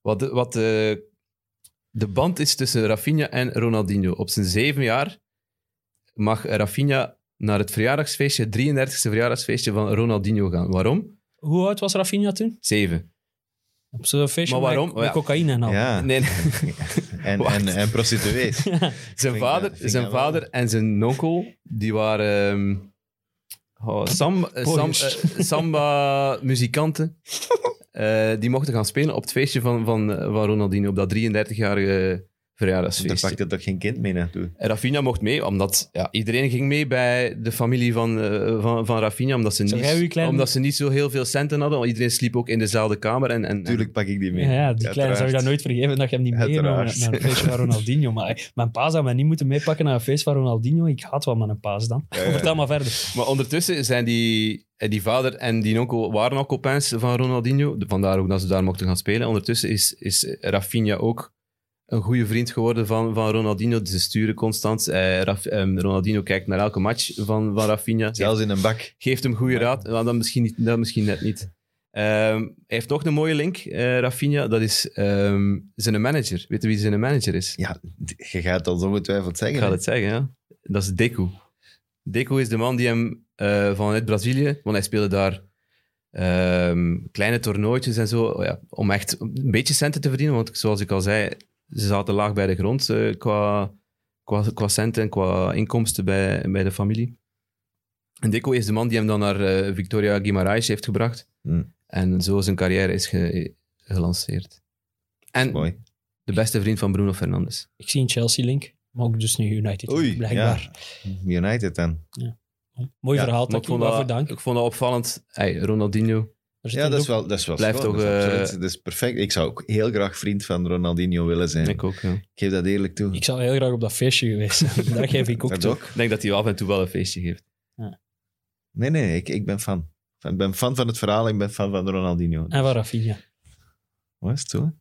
Wat, de, wat de, de band is tussen Rafinha en Ronaldinho. Op zijn zeven jaar mag Rafinha naar het verjaardagsfeestje, 33e verjaardagsfeestje van Ronaldinho gaan. Waarom? Hoe oud was Rafinha toen? Zeven. Op zo'n feestje Maar waarom? met, Ja. cocaïne en al. Ja, Nee, nee. en, en, en prostituees. zijn vader, dat- zijn wel. vader en zijn onkel, die waren ehm, oh, sam, eh, eh, samba-muzikanten. Eh, die mochten gaan spelen op het feestje van, van, van Ronaldinho, op dat 33-jarige Daar verjaardagsfeestje. pakt er toch geen kind mee naartoe? En Rafinha mocht mee, omdat ja, iedereen ging mee bij de familie van, eh, van, van Rafinha, omdat ze, Zou niet, omdat ze niet zo heel veel centen hadden. Want iedereen sliep ook in dezelfde kamer. En, en, Tuurlijk pak ik die mee. Ja, ja, die kleine zou je dat nooit vergeven dat je hem niet meegenomen naar een feestje van Ronaldinho. Maar mijn pa zou mij niet moeten meepakken naar een feest van Ronaldinho. Ik haat wel met een paas dan. Ja, ja. Vertel maar verder. Maar ondertussen zijn die, eh, die vader en die onkel waren al copains van Ronaldinho. Vandaar ook dat ze daar mochten gaan spelen. Ondertussen is, is Rafinha ook een goede vriend geworden van, van Ronaldinho. Ze sturen constant. Eh, Raf- ehm, Ronaldinho kijkt naar elke match van, van Rafinha. Zelfs in een bak. Geeft hem goede raad. Maar dat misschien, niet, dat misschien net niet. Ehm, hij heeft nog een mooie link, eh Rafinha. Dat is ehm, zijn manager. Weet je wie zijn manager is? Ja, je gaat dat ongetwijfeld zeggen. Ik ga het zeggen, ja. Dat is Deco. Deco is de man die hem eh, vanuit Brazilië, want hij speelde daar kleine toernooitjes en zo, oh ja, om echt een beetje centen te verdienen. Want zoals ik al zei, ze zaten laag bij de grond eh, qua, qua, qua centen en qua inkomsten bij, bij de familie. En Deco is de man die hem dan naar eh, Victoria Guimarães heeft gebracht. Hmm. En zo zijn carrière is ge- gelanceerd. En Mooi. de beste vriend van Bruno Fernandes. Ik zie een Chelsea-link, maar ook dus nu United. Oei, blijkbaar. United dan. Mooi Ja, verhaal, Maar ik vond, dat, dank. ik vond dat opvallend. Hey, Ronaldinho. Er zit Ja, dat is wel, dat is wel Blijft schoon. toch, dat, is eh, dat is perfect. Ik zou ook heel graag vriend van Ronaldinho willen zijn. Ik ook. Ja. Ik geef dat eerlijk toe. Ik zou heel graag op dat feestje geweest zijn. Daar geef ik ook dat ook. Ik denk dat hij af en toe wel een feestje geeft. Nee, nee, ik, ik ben fan. Ik ben fan van het verhaal, ik ben fan van Ronaldinho. En van Rafinha. Wat is het zo?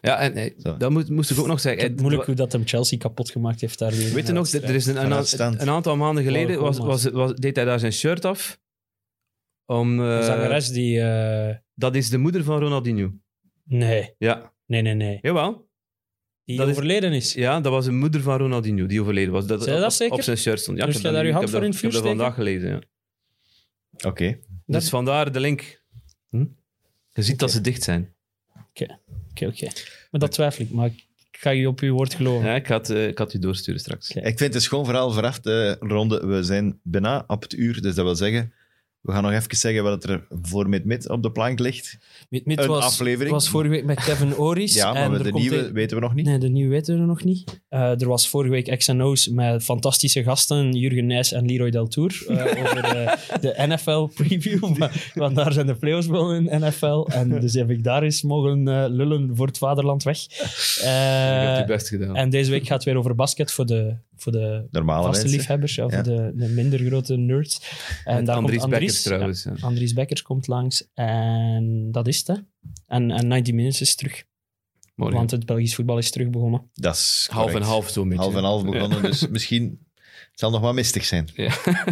Ja, en hey, Zo. dat moet, moest ik ook nog zeggen. het moeilijk hoe dat hem Chelsea kapot gemaakt heeft daar weer. Weet je Ja, nog, er is een, een, een aantal maanden geleden was, was, was, deed hij daar zijn shirt af. Om, eh, Een zangeres die... eh, dat is de moeder van Ronaldinho. Nee, Ja, nee, nee, nee. jawel. Die Dat overleden is. Ja, dat was een moeder van Ronaldinho die overleden was. Dat, dat op, zeker? Op zijn shirt stond. Ja, Dus jij daar dat- je hand heb voor in dat- het vuur Ik heb dat vandaag gelezen, ja. Oké. Dat- Dus vandaar de link. Hm? Je ziet dat ze dicht zijn. Oké, oké. Maar dat twijfel ik, maar ik ga je op uw woord geloven. Ja, ik, ga het, eh, ik ga het u doorsturen straks. Ik vind het een schoon verhaal vooraf de ronde. We zijn bijna op het uur, dus dat wil zeggen... We gaan nog even zeggen wat er voor Mid-Mid op de plank ligt. Mid Mid Een was, aflevering. was vorige week met Kevin Oris. Ja, maar en de komt nieuwe een- weten we nog niet. Nee, de nieuwe weten we nog niet. Eh, er was vorige week X&O's met fantastische gasten, Jurgen Nijs en Leroy Deltour, eh over eh, de NFL-preview. Want daar zijn de playoffs begonnen in NFL. En dus heb ik daar eens mogen eh, lullen voor het vaderland weg. Je hebt je best gedaan. en deze week gaat het weer over basket voor de, voor de Normale vaste mensen. liefhebbers, ja, Ja. voor de, de minder grote nerds. En Met daar Andries komt Beckers trouwens. ja. ja, Andries Beckers komt langs. En dat is het. hè. En, en 90 Minutes is terug. Want het Belgisch voetbal is terug begonnen. Dat is half en half zo'n beetje. Half en half begonnen, dus misschien zal nog wat mistig zijn. Ja.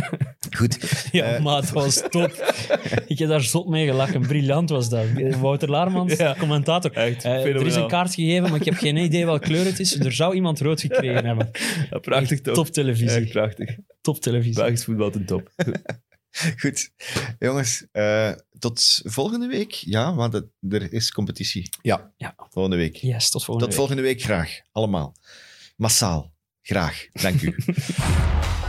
Goed. Ja, Eh. maar het was top. ik heb daar zot mee gelachen. Briljant was dat. Wouter Laarmans, Ja. commentator. Echt, Eh, er is een kaart gegeven, maar ik heb geen idee welke kleur het is. Er zou iemand rood gekregen hebben. Ja, prachtig toch? Top televisie. Echt prachtig. Top televisie. Belgisch voetbal ten top. Goed. Jongens, eh, tot volgende week. Ja, want het- er is competitie. Ja. Ja. Volgende week. Yes, tot volgende Tot week. volgende week graag. Allemaal. Massaal. Graag. Dank u.